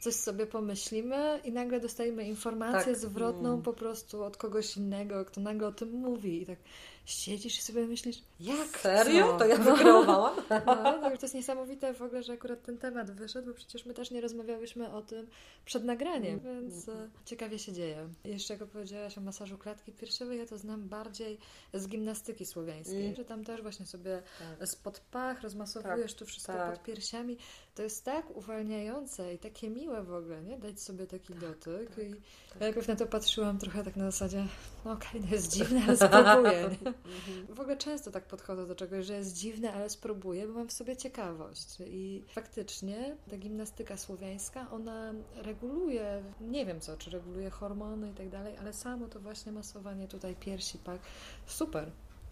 coś sobie pomyślimy i nagle dostajemy informację Tak. zwrotną Mm. po prostu od kogoś innego, kto nagle o tym mówi. I tak siedzisz i sobie myślisz, jak Serio? co? To ja No. wykreowałam? No, to to jest niesamowite w ogóle, że akurat ten temat wyszedł, bo przecież my też nie rozmawiałyśmy o tym przed nagraniem, Mm. więc e, ciekawie się dzieje. Jeszcze jak opowiedziałaś o masażu klatki piersiowej, ja to znam bardziej z gimnastyki słowiańskiej, Mm. że tam też właśnie sobie Tak. spod pach, rozmasowujesz tu wszystko tak. pod piersiami. To jest tak uwalniające i takie miłe w ogóle, nie? Dać sobie taki dotyk. tak, I tak. najpierw na to patrzyłam trochę tak na zasadzie, no okej, to jest dziwne, ale spróbuję. Mhm. W ogóle często tak podchodzę do czegoś, że jest dziwne, ale spróbuję, bo mam w sobie ciekawość. I faktycznie ta gimnastyka słowiańska, ona reguluje, nie wiem co, czy reguluje hormony i tak dalej, ale samo to właśnie masowanie tutaj piersi, pak, super.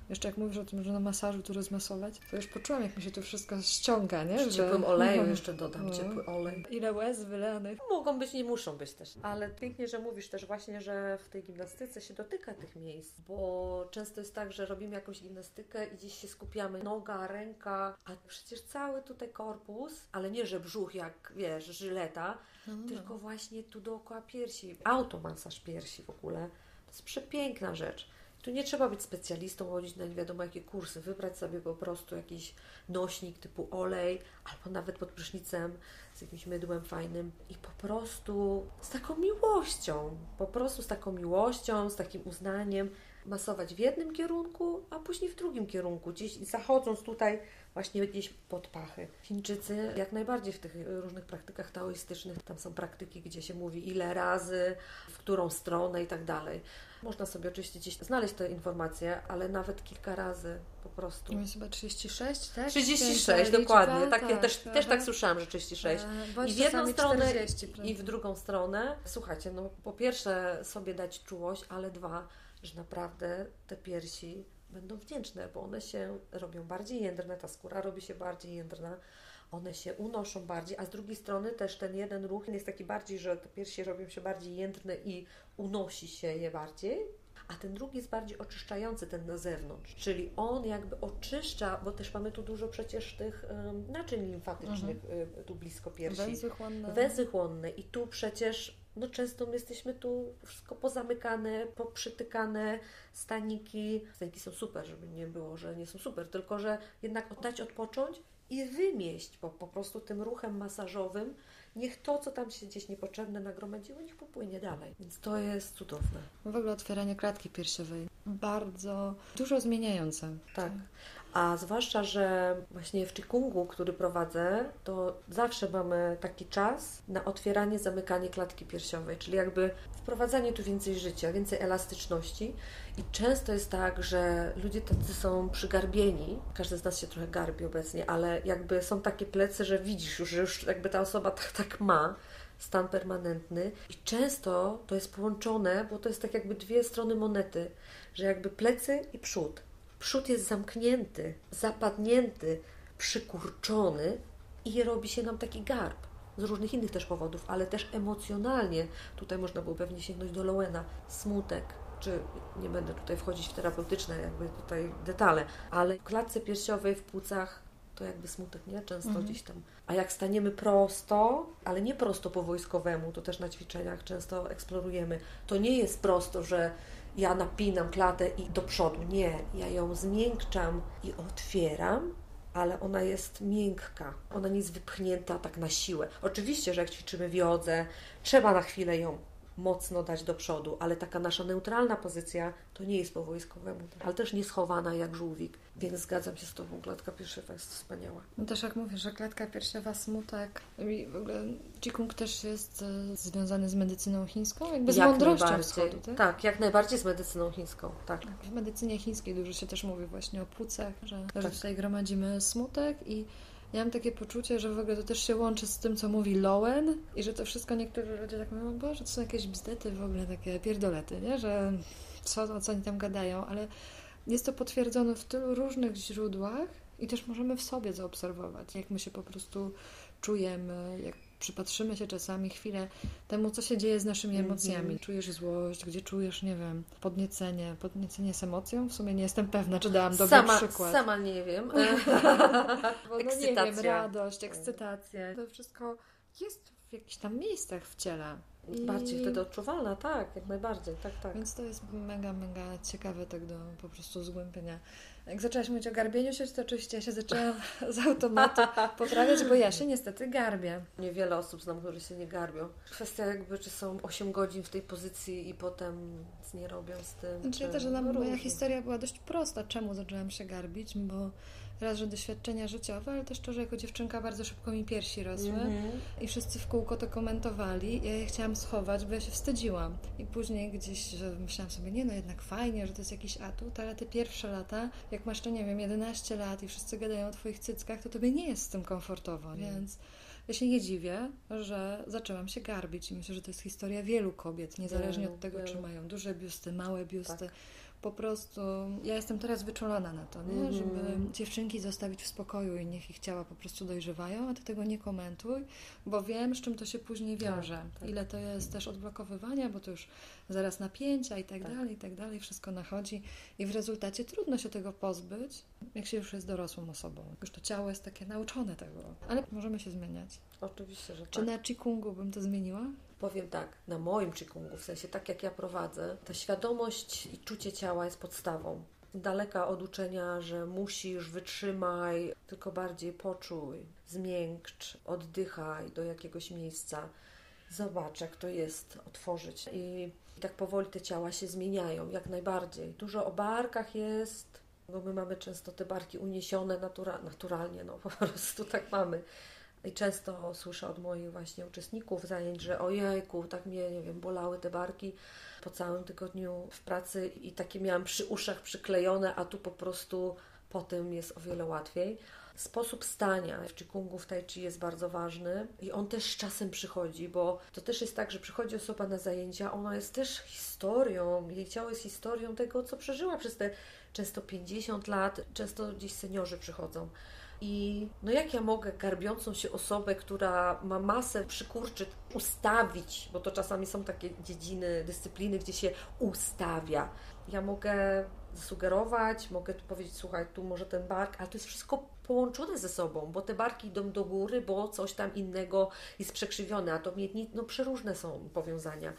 Jeszcze jak mówisz o tym, że na masażu tu rozmasować, to już poczułam, jak mi się tu wszystko ściąga, nie? Przy Że- ciepłym oleju Mhm. jeszcze dodam No. ciepły olej. Ile łez wylanych. Mogą być, nie muszą być też. Ale pięknie, że mówisz też właśnie, że w tej gimnastyce się dotyka tych miejsc, bo często jest tak, że robimy jakąś gimnastykę i gdzieś się skupiamy, noga, ręka, a przecież cały tutaj korpus, ale nie, że brzuch jak, wiesz, żyleta, No, no, no. tylko właśnie tu dookoła piersi. Automasaż piersi w ogóle. To jest przepiękna rzecz. Tu nie trzeba być specjalistą, chodzić na nie wiadomo jakie kursy, wybrać sobie po prostu jakiś nośnik typu olej, albo nawet pod prysznicem z jakimś mydłem fajnym i po prostu z taką miłością, po prostu z taką miłością, z takim uznaniem masować w jednym kierunku, a później w drugim kierunku, gdzieś zachodząc tutaj właśnie gdzieś pod pachy. Chińczycy jak najbardziej w tych różnych praktykach taoistycznych, tam są praktyki, gdzie się mówi ile razy, w którą stronę i tak dalej. Można sobie oczywiście gdzieś znaleźć te informacje, ale nawet kilka razy po prostu. Jest chyba 36, tak? 36, Piękna dokładnie. liczba, Tak, ja też, też tak słyszałam, że 36. E, I w jedną stronę 40, prawda? i w drugą stronę. Słuchajcie, no po pierwsze sobie dać czułość, ale dwa, że naprawdę te piersi będą wdzięczne, bo one się robią bardziej jędrne, ta skóra robi się bardziej jędrna, one się unoszą bardziej, a z drugiej strony też ten jeden ruch jest taki bardziej, że te piersi robią się bardziej jędrne i unosi się je bardziej, a ten drugi jest bardziej oczyszczający, ten na zewnątrz, czyli on jakby oczyszcza, bo też mamy tu dużo przecież tych um, naczyń limfatycznych y, tu blisko piersi. Węzły chłonne. Chłonne i tu przecież no często my jesteśmy tu wszystko pozamykane, poprzytykane, staniki. Staniki są super, żeby nie było, że nie są super, tylko że jednak oddać odpocząć i wymieść, bo po prostu tym ruchem masażowym niech to, co tam się gdzieś niepotrzebne nagromadziło, niech popłynie dalej. Więc to jest cudowne. W ogóle otwieranie klatki piersiowej. Bardzo dużo zmieniające. Tak. A zwłaszcza, że właśnie w Qigong, który prowadzę, to zawsze mamy taki czas na otwieranie, zamykanie klatki piersiowej, czyli jakby wprowadzanie tu więcej życia, więcej elastyczności. I często jest tak, że ludzie tacy są przygarbieni, każdy z nas się trochę garbi obecnie, ale jakby są takie plecy, że widzisz już, że już jakby ta osoba tak, tak ma stan permanentny i często to jest połączone, bo to jest tak jakby dwie strony monety, że jakby plecy i przód. Przód jest zamknięty, zapadnięty, przykurczony i robi się nam taki garb. Z różnych innych też powodów, ale też emocjonalnie. Tutaj można było pewnie sięgnąć do Lowena. Smutek, czy nie będę tutaj wchodzić w terapeutyczne jakby tutaj detale, ale w klatce piersiowej, w płucach to jakby smutek, nie? Często Mhm. gdzieś tam. A jak staniemy prosto, ale nie prosto po wojskowemu, to też na ćwiczeniach często eksplorujemy. To nie jest prosto, że ja napinam klatę i do przodu. Nie, ja ją zmiękczam i otwieram, ale ona jest miękka. Ona nie jest wypchnięta tak na siłę. Oczywiście, że jak ćwiczymy w jodze, trzeba na chwilę ją mocno dać do przodu, ale taka nasza neutralna pozycja to nie jest po wojskowemu, ale też nie schowana jak żółwik. Więc zgadzam się z Tobą, klatka piersiowa jest wspaniała. No też jak mówisz, że klatka piersiowa, smutek i w ogóle Qigong też jest e, związany z medycyną chińską, jakby z Jak mądrością wschodu, tak? tak, jak najbardziej z medycyną chińską, tak. W medycynie chińskiej dużo się też mówi właśnie o płucach, że, że Tak. tutaj gromadzimy smutek i ja mam takie poczucie, że w ogóle to też się łączy z tym, co mówi Lowen i że to wszystko niektórzy ludzie tak mówią, Boże, to są jakieś bzdety w ogóle, takie pierdolety, nie? Że co, co oni tam gadają, ale jest to potwierdzone w tylu różnych źródłach i też możemy w sobie zaobserwować, jak my się po prostu czujemy, jak przypatrzymy się czasami chwilę temu, co się dzieje z naszymi Mhm. emocjami. Czujesz złość, gdzie czujesz, nie wiem, podniecenie. Podniecenie z emocją? W sumie nie jestem pewna, czy dałam dobry sama, przykład. sama nie wiem. No nie wiem, ekscytacja. radość, ekscytację. To wszystko jest w jakichś tam miejscach w ciele. I- Bardziej wtedy odczuwalna, tak, jak najbardziej, tak, tak. Więc to jest mega, mega ciekawe tak do po prostu zgłębienia. Jak zaczęłaś mówić o garbieniu się, to oczywiście ja się zaczęłam z automatu poprawiać, bo ja się niestety garbię. Niewiele osób znam, które się nie garbią. Kwestia jakby, czy są 8 godzin w tej pozycji i potem nic nie robią z tym. Znaczy czy... ja też, moja historia była dość prosta, czemu zaczęłam się garbić, bo raz, że doświadczenia życiowe, ale też to, że jako dziewczynka bardzo szybko mi piersi rosły Mhm. i wszyscy w kółko to komentowali. Ja je chciałam schować, bo ja się wstydziłam. I później gdzieś myślałam sobie, nie no jednak fajnie, że to jest jakiś atut, ale te pierwsze lata, jak masz to, nie wiem, 11 lat i wszyscy gadają o twoich cyckach, to tobie nie jest z tym komfortowo, więc... Ja się nie dziwię, że zaczęłam się garbić i myślę, że to jest historia wielu kobiet, niezależnie od tego, czy mają duże biusty, małe biusty. Tak. Po prostu ja jestem teraz wyczulona na to, nie? Mhm. żeby dziewczynki zostawić w spokoju i niech ich ciała po prostu dojrzewają, a ty tego nie komentuj, bo wiem, z czym to się później wiąże. tak. Ile to jest też odblokowywania, bo to już zaraz napięcia i tak, Tak. dalej, i tak dalej, wszystko nachodzi i w rezultacie trudno się tego pozbyć, jak się już jest dorosłą osobą. Już to ciało jest takie nauczone tego, ale możemy się zmieniać. Oczywiście, że Czy tak. na Chikungu bym to zmieniła? Powiem tak, na moim Chikungu, w sensie tak jak ja prowadzę, ta świadomość i czucie ciała jest podstawą. Daleka od uczenia, że musisz, wytrzymaj, tylko bardziej poczuj, zmiękcz, oddychaj do jakiegoś miejsca. Zobacz, jak to jest otworzyć. I tak powoli te ciała się zmieniają, jak najbardziej. Dużo o barkach jest, bo my mamy często te barki uniesione natura- naturalnie, no po prostu tak mamy. I często słyszę od moich właśnie uczestników zajęć, że ojejku, tak mnie, nie wiem, bolały te barki po całym tygodniu w pracy i takie miałam przy uszach przyklejone, a tu po prostu potem jest o wiele łatwiej. Sposób stania w Chikungu, w Tai Chi jest bardzo ważny i on też z czasem przychodzi, bo to też jest tak, że przychodzi osoba na zajęcia, ona jest też historią, jej ciało jest historią tego, co przeżyła przez te często 50 lat, często gdzieś seniorzy przychodzą. I no jak ja mogę garbiącą się osobę, która ma masę przykurczy, ustawić, bo to czasami są takie dziedziny, dyscypliny, gdzie się ustawia. Ja mogę zasugerować, mogę tu powiedzieć, słuchaj, tu może ten bark, ale to jest wszystko połączone ze sobą, bo te barki idą do góry, bo coś tam innego jest przekrzywione, a to miedni, no przeróżne są powiązania.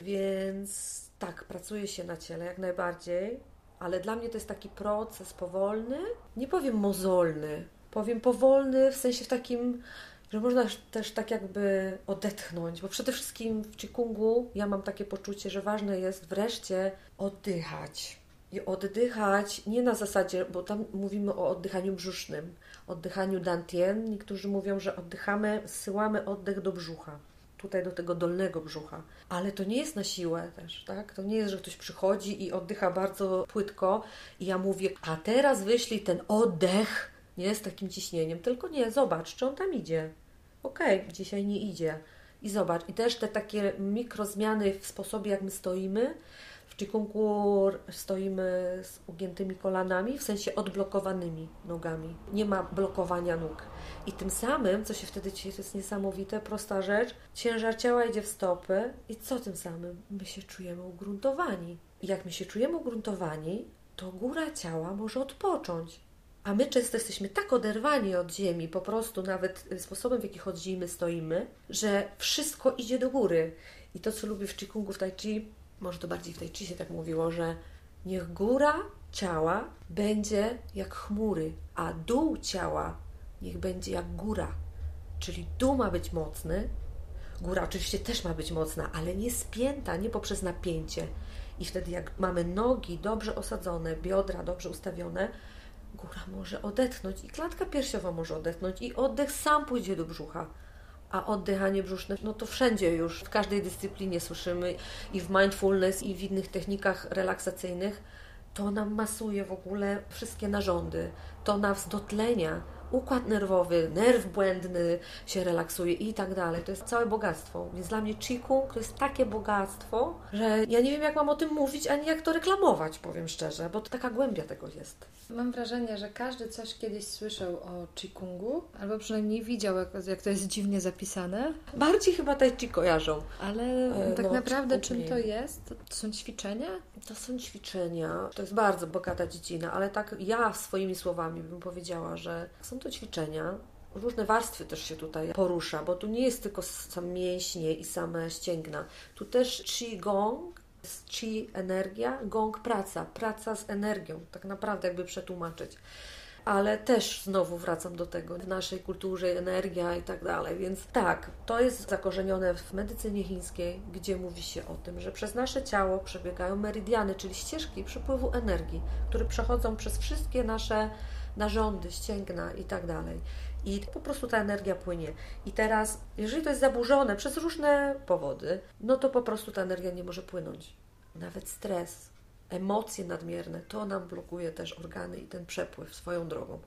Więc tak, pracuje się na ciele jak najbardziej, ale dla mnie to jest taki proces powolny, nie powiem mozolny, powiem powolny w sensie w takim, że można też tak jakby odetchnąć, bo przede wszystkim w Chikungu ja mam takie poczucie, że ważne jest wreszcie oddychać. I oddychać nie na zasadzie, bo tam mówimy o oddychaniu brzusznym, oddychaniu dantien. Niektórzy mówią, że oddychamy, zsyłamy oddech do brzucha tutaj do tego dolnego brzucha. Ale to nie jest na siłę też, tak? To nie jest, że ktoś przychodzi i oddycha bardzo płytko i ja mówię, a teraz wyślij ten oddech, nie z takim ciśnieniem, tylko nie, zobacz, czy on tam idzie. Okej, dzisiaj nie idzie. I zobacz, i też te takie mikrozmiany w sposobie, jak my stoimy, w Chikungu stoimy z ugiętymi kolanami, w sensie odblokowanymi nogami. Nie ma blokowania nóg. I tym samym, co się wtedy dzieje, to jest niesamowite, prosta rzecz, ciężar ciała idzie w stopy i co tym samym? My się czujemy ugruntowani. I jak my się czujemy ugruntowani, to góra ciała może odpocząć. A my często jesteśmy tak oderwani od ziemi, po prostu nawet sposobem, w jaki chodzimy, stoimy, że wszystko idzie do góry. I to, co lubię w Chikungu, w Tai Chi, może to bardziej w Tai Chi się tak mówiło, że niech góra ciała będzie jak chmury, a dół ciała niech będzie jak góra. Czyli dół ma być mocny, góra oczywiście też ma być mocna, ale nie spięta, nie poprzez napięcie. I wtedy, jak mamy nogi dobrze osadzone, biodra dobrze ustawione, góra może odetchnąć i klatka piersiowa może odetchnąć i oddech sam pójdzie do brzucha. A oddychanie brzuszne, no to wszędzie już, w każdej dyscyplinie słyszymy i w mindfulness, i w innych technikach relaksacyjnych, to nam masuje w ogóle wszystkie narządy, to nas dotlenia, układ nerwowy, nerw błędny się relaksuje i tak dalej. To jest całe bogactwo. Więc dla mnie Qigong to jest takie bogactwo, że ja nie wiem, jak mam o tym mówić, ani jak to reklamować, powiem szczerze, bo to taka głębia tego jest. Mam wrażenie, że każdy coś kiedyś słyszał o Chikungu, albo przynajmniej widział, jak, jak to jest dziwnie zapisane, Bardziej chyba tai chi kojarzą. ale E, tak no, naprawdę czym to jest? To są ćwiczenia? To są ćwiczenia, to jest bardzo bogata dziedzina, ale tak ja swoimi słowami bym powiedziała, że są to ćwiczenia. Różne warstwy też się tutaj porusza, bo tu nie jest tylko sam mięśnie i same ścięgna. Tu też chi gong, chi energia, gong praca, praca z energią, tak naprawdę jakby przetłumaczyć. Ale też znowu wracam do tego, w naszej kulturze energia i tak dalej. Więc tak, to jest zakorzenione w medycynie chińskiej, gdzie mówi się o tym, że przez nasze ciało przebiegają meridiany, czyli ścieżki przepływu energii, które przechodzą przez wszystkie nasze narządy, ścięgna i tak dalej. I po prostu ta energia płynie. I teraz, jeżeli to jest zaburzone przez różne powody, no to po prostu ta energia nie może płynąć. Nawet stres, emocje nadmierne, to nam blokuje też organy i ten przepływ swoją drogą.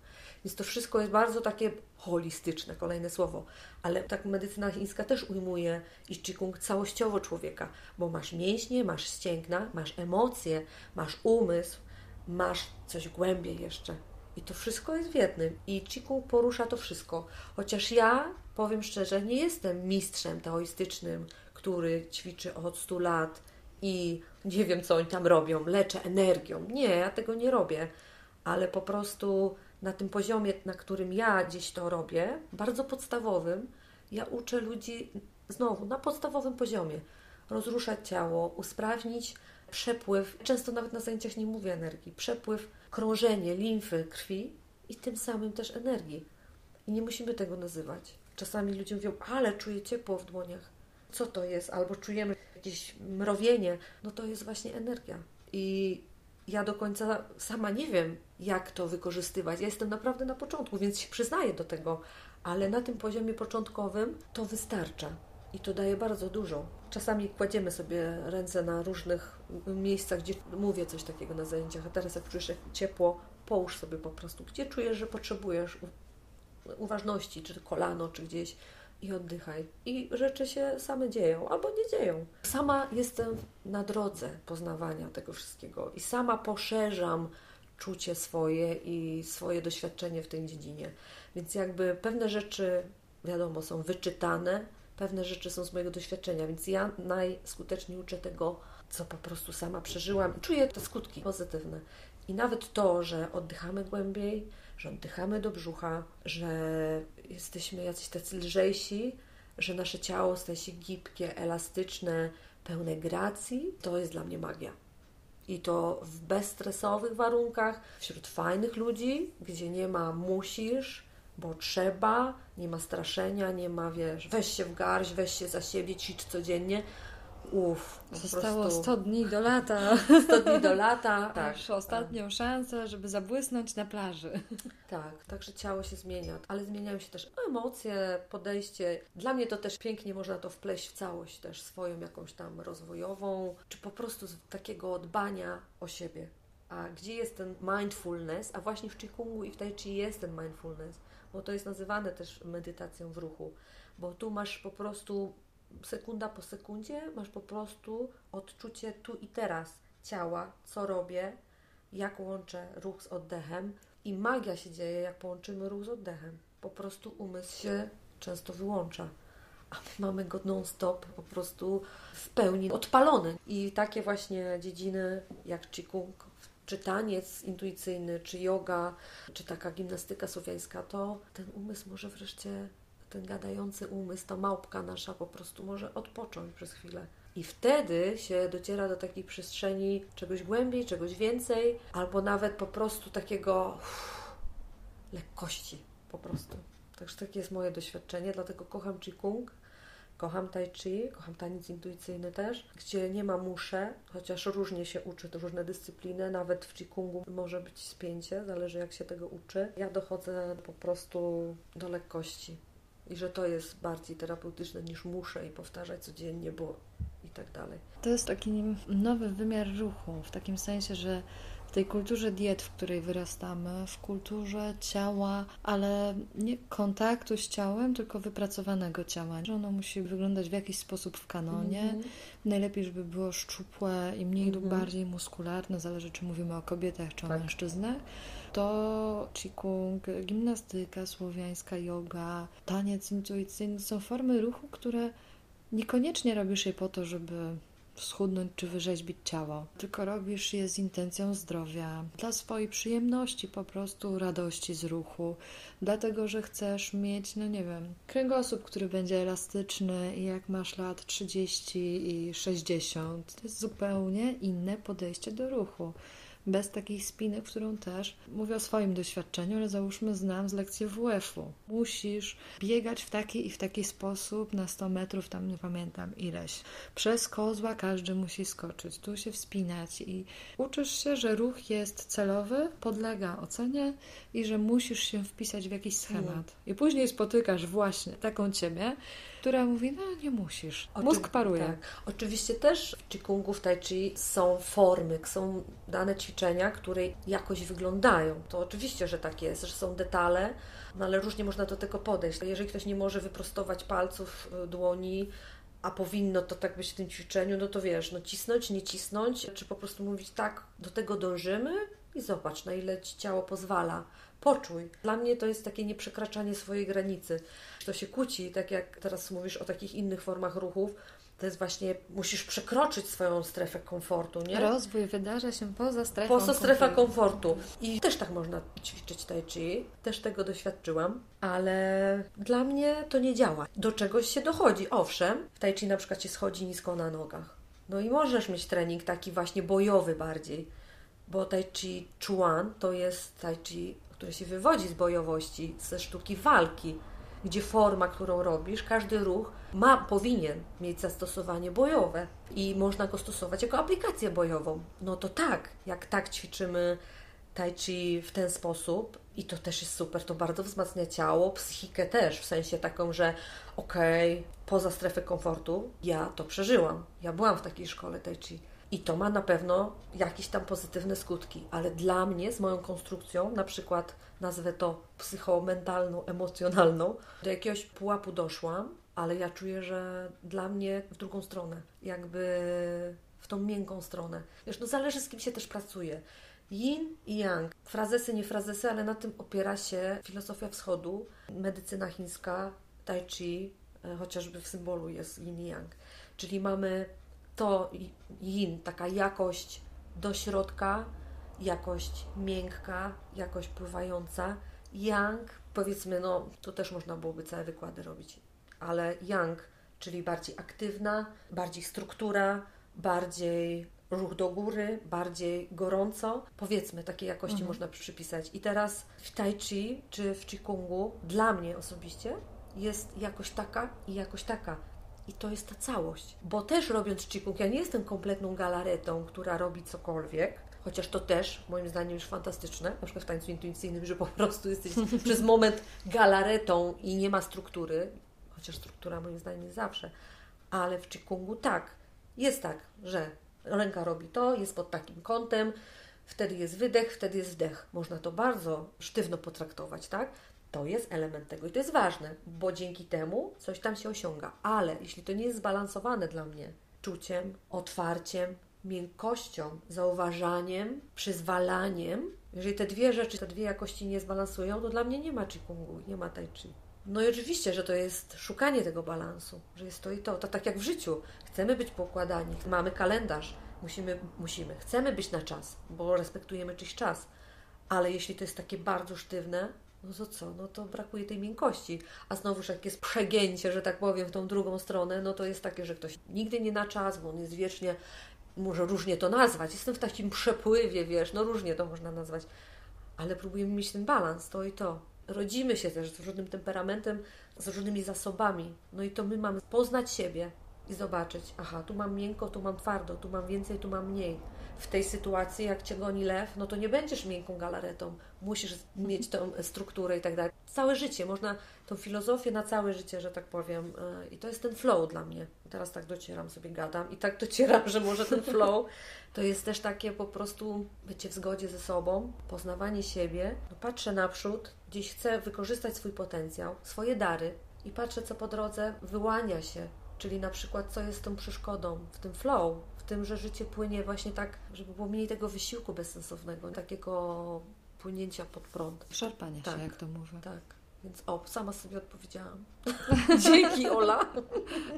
Więc to wszystko jest bardzo takie holistyczne, kolejne słowo. Ale tak medycyna chińska też ujmuje i Qigong całościowo człowieka, bo masz mięśnie, masz ścięgna, masz emocje, masz umysł, masz coś głębiej jeszcze. I to wszystko jest w jednym. I Qigong porusza to wszystko. Chociaż ja, powiem szczerze, nie jestem mistrzem taoistycznym, który ćwiczy od 100 lat i nie wiem, co oni tam robią, leczę energią. Nie, ja tego nie robię. Ale po prostu na tym poziomie, na którym ja dziś to robię, bardzo podstawowym, ja uczę ludzi znowu na podstawowym poziomie rozruszać ciało, usprawnić przepływ. Często nawet na zajęciach nie mówię energii. Przepływ, krążenie limfy, krwi i tym samym też energii. I nie musimy tego nazywać. Czasami ludzie mówią, ale czuję ciepło w dłoniach. Co to jest? Albo czujemy jakieś mrowienie. No to jest właśnie energia. I ja do końca sama nie wiem, jak to wykorzystywać. Ja jestem naprawdę na początku, więc się przyznaję do tego, ale na tym poziomie początkowym to wystarcza i to daje bardzo dużo. Czasami kładziemy sobie ręce na różnych miejscach, gdzie mówię coś takiego na zajęciach, a teraz jak czujesz ciepło, połóż sobie po prostu, gdzie czujesz, że potrzebujesz uważności, czy kolano, czy gdzieś i oddychaj. I rzeczy się same dzieją albo nie dzieją. Sama jestem na drodze poznawania tego wszystkiego i sama poszerzam czucie swoje i swoje doświadczenie w tej dziedzinie. Więc jakby pewne rzeczy, wiadomo, są wyczytane, pewne rzeczy są z mojego doświadczenia, więc ja najskuteczniej uczę tego, co po prostu sama przeżyłam. Czuję te skutki pozytywne. I nawet to, że oddychamy głębiej, że oddychamy do brzucha, że jesteśmy jacyś tacy lżejsi, że nasze ciało staje się gibkie, elastyczne, pełne gracji, to jest dla mnie magia. I to w bezstresowych warunkach, wśród fajnych ludzi, gdzie nie ma musisz, bo trzeba, nie ma straszenia, nie ma, wiesz, weź się w garść, weź się za siebie, ćwicz codziennie. Uff, Zostało prostu... 100 dni do lata. 100 dni do lata. Tak. Masz ostatnią tak. szansę, żeby zabłysnąć na plaży. Tak, także ciało się zmienia, ale zmieniają się też emocje, podejście. Dla mnie to też pięknie można to wpleść w całość też swoją jakąś tam rozwojową, czy po prostu z takiego dbania o siebie. A gdzie jest ten mindfulness? A właśnie w Qigongu i w Tai Chi jest ten mindfulness, bo to jest nazywane też medytacją w ruchu, bo tu masz po prostu sekunda po sekundzie masz po prostu odczucie tu i teraz ciała, co robię, jak łączę ruch z oddechem i magia się dzieje, jak połączymy ruch z oddechem. Po prostu umysł się często wyłącza, a my mamy go non-stop po prostu w pełni odpalony. I takie właśnie dziedziny jak Qigong, czy taniec intuicyjny, czy yoga, czy taka gimnastyka słowiańska, to ten umysł może wreszcie ten gadający umysł, ta małpka nasza po prostu może odpocząć przez chwilę. I wtedy się dociera do takiej przestrzeni czegoś głębiej, czegoś więcej, albo nawet po prostu takiego uff, lekkości po prostu. Także takie jest moje doświadczenie, dlatego kocham Qigong, kocham Tai Chi, kocham taniec intuicyjny też, gdzie nie ma muszę, chociaż różnie się uczy, to różne dyscypliny, nawet w Qigongu może być spięcie, zależy jak się tego uczy. Ja dochodzę po prostu do lekkości i że to jest bardziej terapeutyczne niż muszę i powtarzać codziennie, bo i tak dalej. To jest taki nowy wymiar ruchu, w takim sensie, że w tej kulturze diet, w której wyrastamy, w kulturze ciała, ale nie kontaktu z ciałem, tylko wypracowanego ciała. Że ono musi wyglądać w jakiś sposób w kanonie. Mm -hmm. Najlepiej, żeby było szczupłe i mniej mm -hmm. lub mhm. bardziej muskularne, zależy czy mówimy o kobietach czy o tak. mężczyznach to qigong, gimnastyka słowiańska, yoga, taniec intuicyjny są formy ruchu, które niekoniecznie robisz je po to, żeby schudnąć czy wyrzeźbić ciało, tylko robisz je z intencją zdrowia, dla swojej przyjemności, po prostu radości z ruchu, dlatego że chcesz mieć, no nie wiem, kręgosłup, który będzie elastyczny i jak masz lat 30 i 60, to jest zupełnie inne podejście do ruchu bez takich spinek, którą też mówię o swoim doświadczeniu, ale załóżmy znam z lekcji WF-u. Musisz biegać w taki i w taki sposób na 100 metrów, tam nie pamiętam ileś. Przez kozła każdy musi skoczyć, tu się wspinać i uczysz się, że ruch jest celowy, podlega ocenie i że musisz się wpisać w jakiś schemat. I później spotykasz właśnie taką ciebie, która mówi, no nie musisz. Mózg paruje. Tak. Oczywiście też w Qigong, w Tai Chi są formy, są dane ćwiczenia, które jakoś wyglądają. To oczywiście, że tak jest, że są detale, no ale różnie można do tego podejść. Jeżeli ktoś nie może wyprostować palców y, dłoni, a powinno to tak być w tym ćwiczeniu, no to wiesz, no cisnąć, nie cisnąć, czy po prostu mówić tak, do tego dążymy i zobacz, na ile ci ciało pozwala. Poczuj. Dla mnie to jest takie nieprzekraczanie swojej granicy. To się kłóci, tak jak teraz mówisz o takich innych formach ruchów, to jest właśnie, musisz przekroczyć swoją strefę komfortu, nie? Rozwój wydarza się poza strefą Poza strefa komfortu. I też tak można ćwiczyć tai chi, też tego doświadczyłam, ale dla mnie to nie działa. Do czegoś się dochodzi. Owszem, w tai chi na przykład się schodzi nisko na nogach. No i możesz mieć trening taki właśnie bojowy bardziej, bo tai chi chuan to jest tai chi, które się wywodzi z bojowości, ze sztuki walki gdzie forma, którą robisz, każdy ruch ma, powinien mieć zastosowanie bojowe i można go stosować jako aplikację bojową. No to tak, jak tak ćwiczymy tai chi w ten sposób i to też jest super, to bardzo wzmacnia ciało, psychikę też, w sensie taką, że okej, okay, poza strefę komfortu ja to przeżyłam. Ja byłam w takiej szkole tai chi. I to ma na pewno jakieś tam pozytywne skutki, ale dla mnie, z moją konstrukcją, na przykład nazwę to psychomentalną, emocjonalną, do jakiegoś pułapu doszłam, ale ja czuję, że dla mnie w drugą stronę, jakby w tą miękką stronę. Wiesz, no zależy z kim się też pracuje. Yin i Yang, frazesy, nie frazesy, ale na tym opiera się filozofia wschodu, medycyna chińska, tai chi, e, chociażby w symbolu jest Yin i Yang. Czyli mamy to Yin, taka jakość do środka, jakość miękka, jakość pływająca. Yang, powiedzmy, no tu też można byłoby całe wykłady robić, ale yang, czyli bardziej aktywna, bardziej struktura, bardziej ruch do góry, bardziej gorąco. Powiedzmy, takiej jakości mhm. można przypisać. I teraz w Tai Chi czy w Qigong dla mnie osobiście jest jakoś taka i jakoś taka. I to jest ta całość. Bo też robiąc Qigong, ja nie jestem kompletną galaretą, która robi cokolwiek, chociaż to też moim zdaniem już fantastyczne, na przykład w tańcu intuicyjnym, że po prostu jesteś przez moment galaretą i nie ma struktury, chociaż struktura moim zdaniem jest zawsze, ale w Qigongu tak, jest tak, że ręka robi to, jest pod takim kątem, wtedy jest wydech, wtedy jest wdech. Można to bardzo sztywno potraktować, tak? To jest element tego i to jest ważne, bo dzięki temu coś tam się osiąga. Ale jeśli to nie jest zbalansowane dla mnie czuciem, otwarciem, miękkością, zauważaniem, przyzwalaniem. Jeżeli te dwie rzeczy, te dwie jakości nie zbalansują, to dla mnie nie ma Qigong, nie ma Tai Chi. No i oczywiście, że to jest szukanie tego balansu, że jest to i to. To tak jak w życiu. Chcemy być pokładani, mamy kalendarz, musimy, musimy, chcemy być na czas, bo respektujemy czyjś czas. Ale jeśli to jest takie bardzo sztywne, no to co? No to brakuje tej miękkości. A znowuż jak jest przegięcie, że tak powiem, w tą drugą stronę, no to jest takie, że ktoś nigdy nie na czas, bo on jest wiecznie może różnie to nazwać. Jestem w takim przepływie, wiesz, no różnie to można nazwać, ale próbujemy mieć ten balans, to i to. Rodzimy się też z różnym temperamentem, z różnymi zasobami. No i to my mamy poznać siebie i zobaczyć, aha, tu mam miękko, tu mam twardo, tu mam więcej, tu mam mniej w tej sytuacji, jak cię goni lew, no to nie będziesz miękką galaretą. Musisz mieć tą strukturę i tak dalej. Całe życie, można tą filozofię na całe życie, że tak powiem. E, I to jest ten flow dla mnie. Teraz tak docieram, sobie gadam i tak docieram, że może ten flow to jest też takie po prostu bycie w zgodzie ze sobą, poznawanie siebie. No patrzę naprzód, gdzieś chcę wykorzystać swój potencjał, swoje dary i patrzę, co po drodze wyłania się. Czyli na przykład, co jest tą przeszkodą w tym flow, tym, że życie płynie właśnie tak, żeby było mniej tego wysiłku bezsensownego, takiego płynięcia pod prąd. Szarpania tak, się, jak to mówię. Tak. Więc o, sama sobie odpowiedziałam. Dzięki Ola.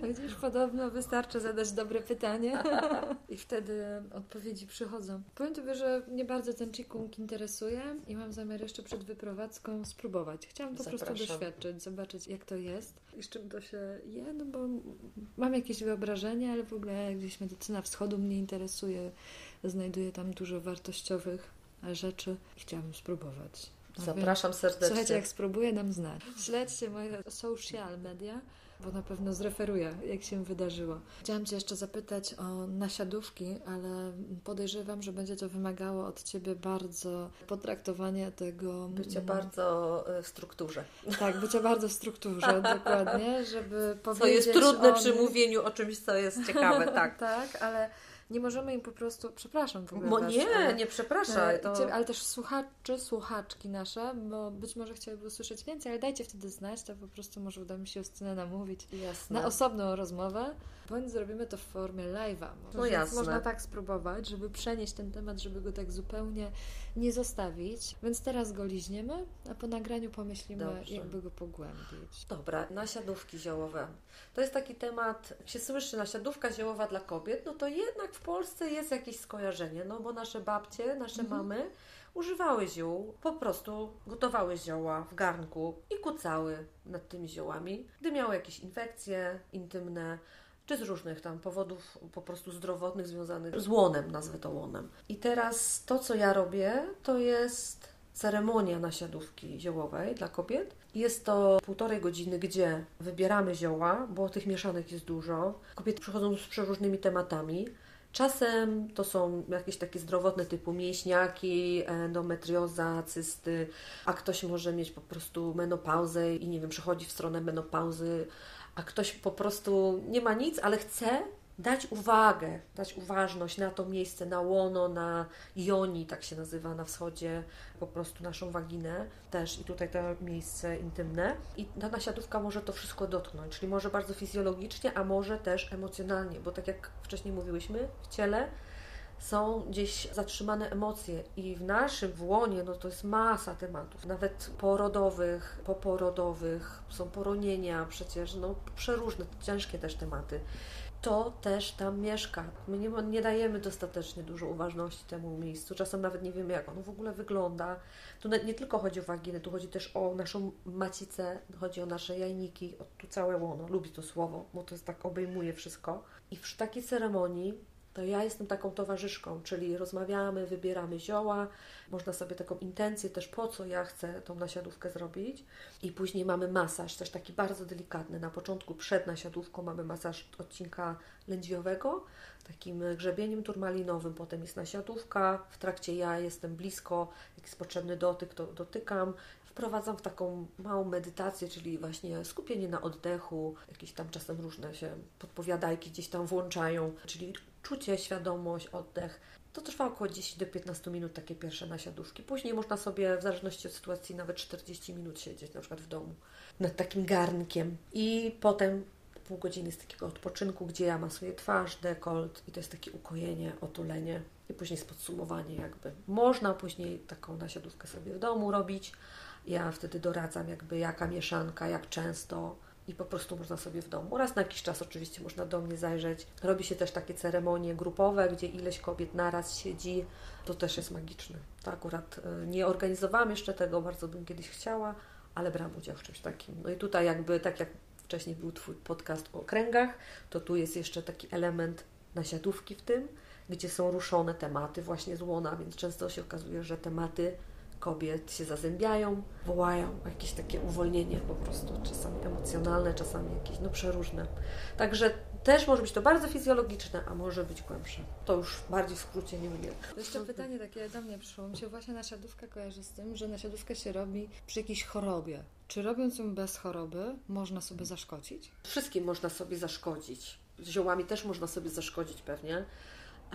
Widzisz, podobno wystarczy zadać dobre pytanie i wtedy odpowiedzi przychodzą. Powiem Tobie, że mnie bardzo ten Qigong interesuje i mam zamiar jeszcze przed wyprowadzką spróbować. Chciałam po prostu Zapraszam. doświadczyć, zobaczyć jak to jest i z czym to się je, no bo mam jakieś wyobrażenie, ale w ogóle gdzieś medycyna wschodu mnie interesuje. Znajduję tam dużo wartościowych rzeczy i chciałabym spróbować. Zapraszam serdecznie. Słuchajcie, jak spróbuję, nam znać. Śledźcie moje social media, bo na pewno zreferuję, jak się wydarzyło. Chciałam Cię jeszcze zapytać o nasiadówki, ale podejrzewam, że będzie to wymagało od Ciebie bardzo potraktowania tego... Bycie mm, bardzo y, w strukturze. Tak, bycie bardzo w strukturze, dokładnie, żeby Co powiedzieć jest trudne o przy mówieniu o czymś, co jest ciekawe, tak. tak, ale nie możemy im po prostu... Przepraszam w ogóle was, nie, ale- nie przepraszaj. E, To... Ciebie, ale też słuchaczy, słuchaczki nasze, bo być może chciałyby usłyszeć więcej, ale dajcie wtedy znać, to po prostu może uda mi się Justynę namówić Jasne. na osobną rozmowę, bądź zrobimy to w formie live'a. No jasne. Można tak spróbować, żeby przenieść ten temat, żeby go tak zupełnie nie zostawić. Więc teraz go liźniemy, a po nagraniu pomyślimy, Dobrze. jakby go pogłębić. Dobra, nasiadówki ziołowe. To jest taki temat, jak się słyszy nasiadówka ziołowa dla kobiet, no to jednak w Polsce jest jakieś skojarzenie, no bo nasze babcie, nasze Mhm. mamy używały ziół, po prostu gotowały zioła w garnku i kucały nad tymi ziołami, gdy miały jakieś infekcje intymne, czy z różnych tam powodów po prostu zdrowotnych związanych z łonem, nazwę to łonem. I teraz to, co ja robię, to jest ceremonia nasiadówki ziołowej dla kobiet. Jest to półtorej godziny, gdzie wybieramy zioła, bo tych mieszanek jest dużo. Kobiety przychodzą z przeróżnymi tematami. Czasem to są jakieś takie zdrowotne typu mięśniaki, endometrioza, cysty, a ktoś może mieć po prostu menopauzę i nie wiem, przechodzi w stronę menopauzy, a ktoś po prostu nie ma nic, ale chce dać uwagę, dać uważność na to miejsce, na łono, na joni, tak się nazywa na wschodzie, po prostu naszą waginę też i tutaj to miejsce intymne. I ta nasiadówka może to wszystko dotknąć, czyli może bardzo fizjologicznie, a może też emocjonalnie, bo tak jak wcześniej mówiłyśmy, w ciele są gdzieś zatrzymane emocje i w naszym w łonie no to jest masa tematów, nawet porodowych, poporodowych, są poronienia przecież, no przeróżne, ciężkie też tematy. To też tam mieszka. My nie, nie dajemy dostatecznie dużo uważności temu miejscu. Czasem nawet nie wiemy, jak ono w ogóle wygląda. Tu nie, tylko chodzi o waginę, tu chodzi też o naszą macicę, chodzi o nasze jajniki, o tu całe łono. Lubi to słowo, bo to jest tak obejmuje wszystko. I przy takiej ceremonii to ja jestem taką towarzyszką, czyli rozmawiamy, wybieramy zioła, można sobie taką intencję też, po co ja chcę tą nasiadówkę zrobić. I później mamy masaż, też taki bardzo delikatny. Na początku, przed nasiadówką mamy masaż odcinka lędźwiowego, takim grzebieniem turmalinowym, potem jest nasiadówka, w trakcie ja jestem blisko, jak jest potrzebny dotyk, to dotykam. Wprowadzam w taką małą medytację, czyli właśnie skupienie na oddechu, jakieś tam czasem różne się podpowiadajki gdzieś tam włączają, czyli czucie, świadomość, oddech. To trwa około 10 do 15 minut, takie pierwsze nasiadówki. Później można sobie, w zależności od sytuacji, nawet 40 minut siedzieć, na przykład w domu, nad takim garnkiem. I potem pół godziny z takiego odpoczynku, gdzie ja masuję twarz, dekolt i to jest takie ukojenie, otulenie. I później jest podsumowanie jakby. Można później taką nasiadówkę sobie w domu robić. Ja wtedy doradzam jakby jaka mieszanka, jak często i po prostu można sobie w domu. Raz na jakiś czas oczywiście można do mnie zajrzeć. Robi się też takie ceremonie grupowe, gdzie ileś kobiet naraz siedzi. To też jest magiczne. To akurat y, nie organizowałam jeszcze tego, bardzo bym kiedyś chciała, ale brałam udział w czymś takim. No i tutaj jakby, tak jak wcześniej był Twój podcast o kręgach, to tu jest jeszcze taki element nasiadówki w tym, gdzie są ruszone tematy właśnie z łona, więc często się okazuje, że tematy kobiet się zazębiają, wołają o jakieś takie uwolnienie po prostu, czasami emocjonalne, czasami jakieś no przeróżne. Także też może być to bardzo fizjologiczne, a może być głębsze. To już bardziej w skrócie nie umiem. Jeszcze pytanie takie do mnie przyszło. Mi się właśnie nasiadówka kojarzy z tym, że nasiadówka się robi przy jakiejś chorobie. Czy robiąc ją bez choroby, można sobie zaszkodzić? Wszystkim można sobie zaszkodzić. Ziołami też można sobie zaszkodzić pewnie.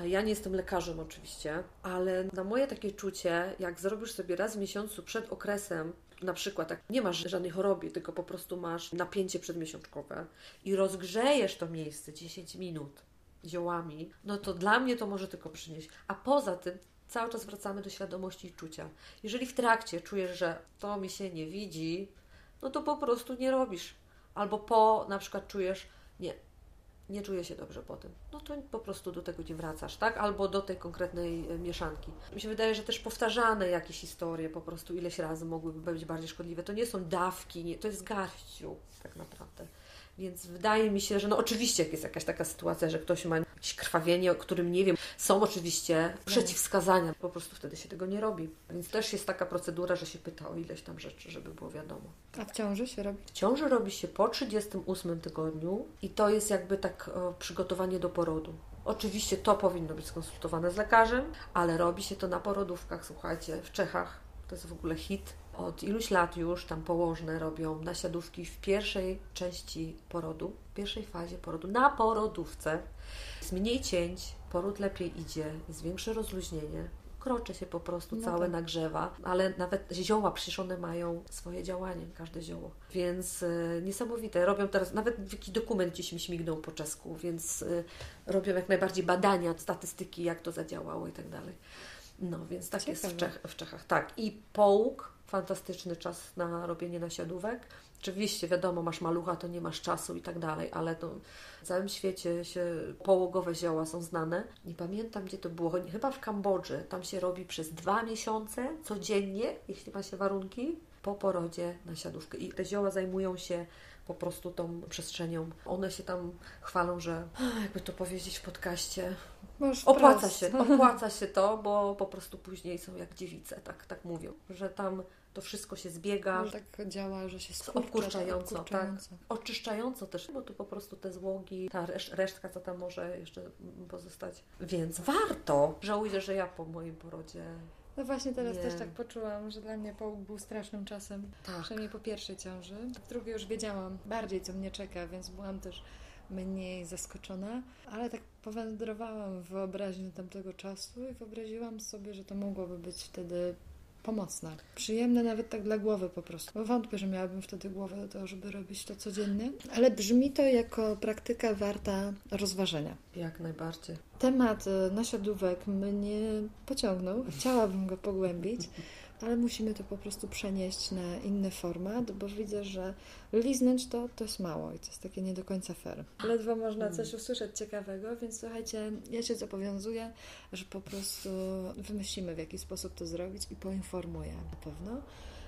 Ja nie jestem lekarzem oczywiście, ale na moje takie czucie, jak zrobisz sobie raz w miesiącu przed okresem, na przykład jak nie masz żadnej choroby, tylko po prostu masz napięcie przedmiesiączkowe i rozgrzejesz to miejsce 10 minut ziołami, no to dla mnie to może tylko przynieść. A poza tym cały czas wracamy do świadomości i czucia. Jeżeli w trakcie czujesz, że to mi się nie widzi, no to po prostu nie robisz. Albo po na przykład czujesz, nie, nie czuję się dobrze po tym, no to po prostu do tego nie wracasz, tak? Albo do tej konkretnej e, mieszanki. Mi się wydaje, że też powtarzane jakieś historie po prostu ileś razy mogłyby być bardziej szkodliwe. To nie są dawki, nie, to jest garściu tak naprawdę. Więc wydaje mi się, że no oczywiście jak jest jakaś taka sytuacja, że ktoś ma jakieś krwawienie, o którym nie wiem, są oczywiście przeciwwskazania, po prostu wtedy się tego nie robi. Więc też jest taka procedura, że się pyta o ileś tam rzeczy, żeby było wiadomo. A w ciąży się robi? W ciąży robi się po 38 tygodniu i to jest jakby tak o, przygotowanie do porodu. Oczywiście to powinno być skonsultowane z lekarzem, ale robi się to na porodówkach, słuchajcie, w Czechach. To jest w ogóle hit od iluś lat już tam położne robią nasiadówki w pierwszej części porodu, w pierwszej fazie porodu, na porodówce. Jest mniej cięć, poród lepiej idzie, jest większe rozluźnienie. Krocze się po prostu No całe tak. nagrzewa, ale nawet zioła przecież one mają swoje działanie, każde zioło. Więc y, niesamowite. Robią teraz, nawet jakiś dokument gdzieś mi śmignął po czesku, więc y, robią jak najbardziej badania, statystyki, jak to zadziałało i tak dalej. No, więc tak jest w, Ciekawe. Czech, w Czechach. Tak. I połóg, fantastyczny czas na robienie nasiadówek. Oczywiście, wiadomo, masz malucha, to nie masz czasu i tak dalej, ale to w całym świecie się połogowe zioła są znane. Nie pamiętam, gdzie to było, chyba w Kambodży. Tam się robi przez dwa miesiące codziennie, jeśli ma się warunki, po porodzie nasiadówkę. I te zioła zajmują się po prostu tą przestrzenią. One się tam chwalą, że jakby to powiedzieć w podcaście, Możesz Opłaca wprost. się, opłaca się to, bo po prostu później są jak dziewice, tak, tak mówią, że tam to wszystko się zbiega, Może tak działa, że się skurcza, obkurczająco, tak, obkurczająco. oczyszczająco też, bo tu po prostu te złogi, ta reszt- resztka, co tam może jeszcze pozostać. Więc warto. Żałuję, że ja po moim porodzie, No właśnie teraz Nie. też tak poczułam, że dla mnie połóg był strasznym czasem. tak, Przynajmniej po pierwszej ciąży. W drugiej już wiedziałam bardziej, co mnie czeka, więc byłam też mniej zaskoczona. Ale tak powędrowałam w wyobraźni tamtego czasu i wyobraziłam sobie, że to mogłoby być wtedy pomocne. Przyjemne nawet tak dla głowy po prostu. Bo wątpię, że miałabym wtedy głowę do tego, żeby robić to codziennie. Ale brzmi to jako praktyka warta rozważenia. jak najbardziej. Temat e, nasiadówek mnie pociągnął. Chciałabym go pogłębić, ale musimy to po prostu przenieść na inny format, bo widzę, że liznąć to, to jest mało i to jest takie nie do końca fair. Ledwo można coś usłyszeć ciekawego, więc słuchajcie, ja się zobowiązuję, że po prostu wymyślimy, w jaki sposób to zrobić i poinformuję na pewno,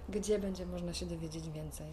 gdzie będzie można się dowiedzieć więcej.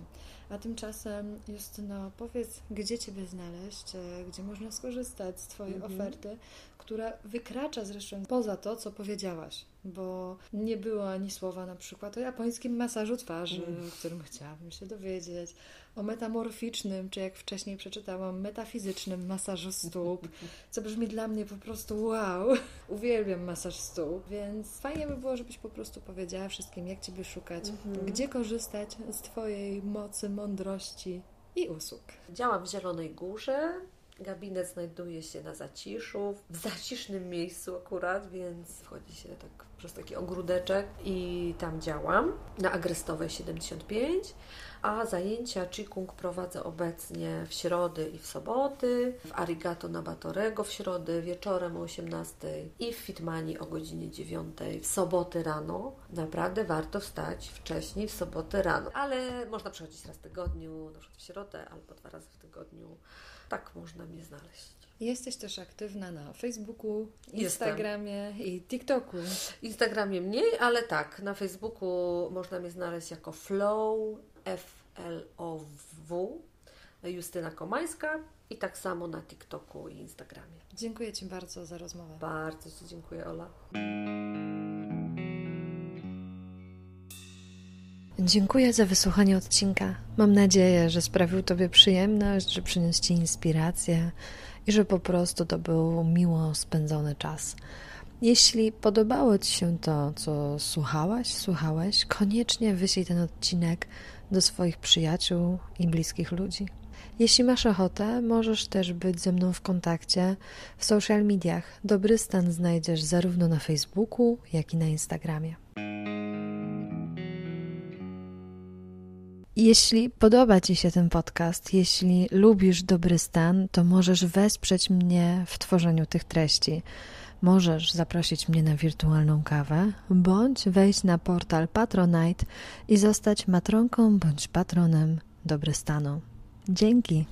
A tymczasem, Justyno, powiedz, gdzie Ciebie znaleźć, e, gdzie można skorzystać z Twojej Mhm. oferty, która wykracza zresztą poza to, co powiedziałaś, bo nie było ani słowa na przykład o japońskim masażu twarzy, Mm. o którym chciałabym się dowiedzieć, o metamorficznym, czy jak wcześniej przeczytałam, metafizycznym masażu stóp, co brzmi dla mnie po prostu wow. Uwielbiam masaż stóp, więc fajnie by było, żebyś po prostu powiedziała wszystkim, jak Ciebie szukać, Mhm. gdzie korzystać z Twojej mocy, mądrości i usług. Działam w Zielonej Górze. Gabinet znajduje się na zaciszu, w zacisznym miejscu akurat, więc wchodzi się tak przez taki ogródeczek i tam działam na Agrestowej 75, a zajęcia Qigong prowadzę obecnie w środy i w soboty, w Arigato na Batorego w środę wieczorem o 18 i w Fitmani o godzinie 9 w soboty rano. Naprawdę warto wstać wcześniej w sobotę rano, ale można przychodzić raz w tygodniu, na przykład w środę albo dwa razy w tygodniu. Tak można mnie znaleźć. Jesteś też aktywna na Facebooku, Jestem. Instagramie i TikToku. Instagramie mniej, ale tak, na Facebooku można mnie znaleźć jako Flow, F-L-O-W, Justyna Komańska i tak samo na TikToku i Instagramie. Dziękuję Ci bardzo za rozmowę. Bardzo Ci dziękuję, Ola. Dziękuję za wysłuchanie odcinka. Mam nadzieję, że sprawił Tobie przyjemność, że przyniósł Ci inspirację i że po prostu to był miło spędzony czas. Jeśli podobało Ci się to, co słuchałaś, słuchałeś, koniecznie wyślij ten odcinek do swoich przyjaciół i bliskich ludzi. Jeśli masz ochotę, możesz też być ze mną w kontakcie w social mediach. Dobry stan znajdziesz zarówno na Facebooku, jak i na Instagramie. Jeśli podoba Ci się ten podcast, jeśli lubisz dobry stan, to możesz wesprzeć mnie w tworzeniu tych treści. Możesz zaprosić mnie na wirtualną kawę, bądź wejść na portal Patronite i zostać matronką bądź patronem dobrostanu. Dzięki.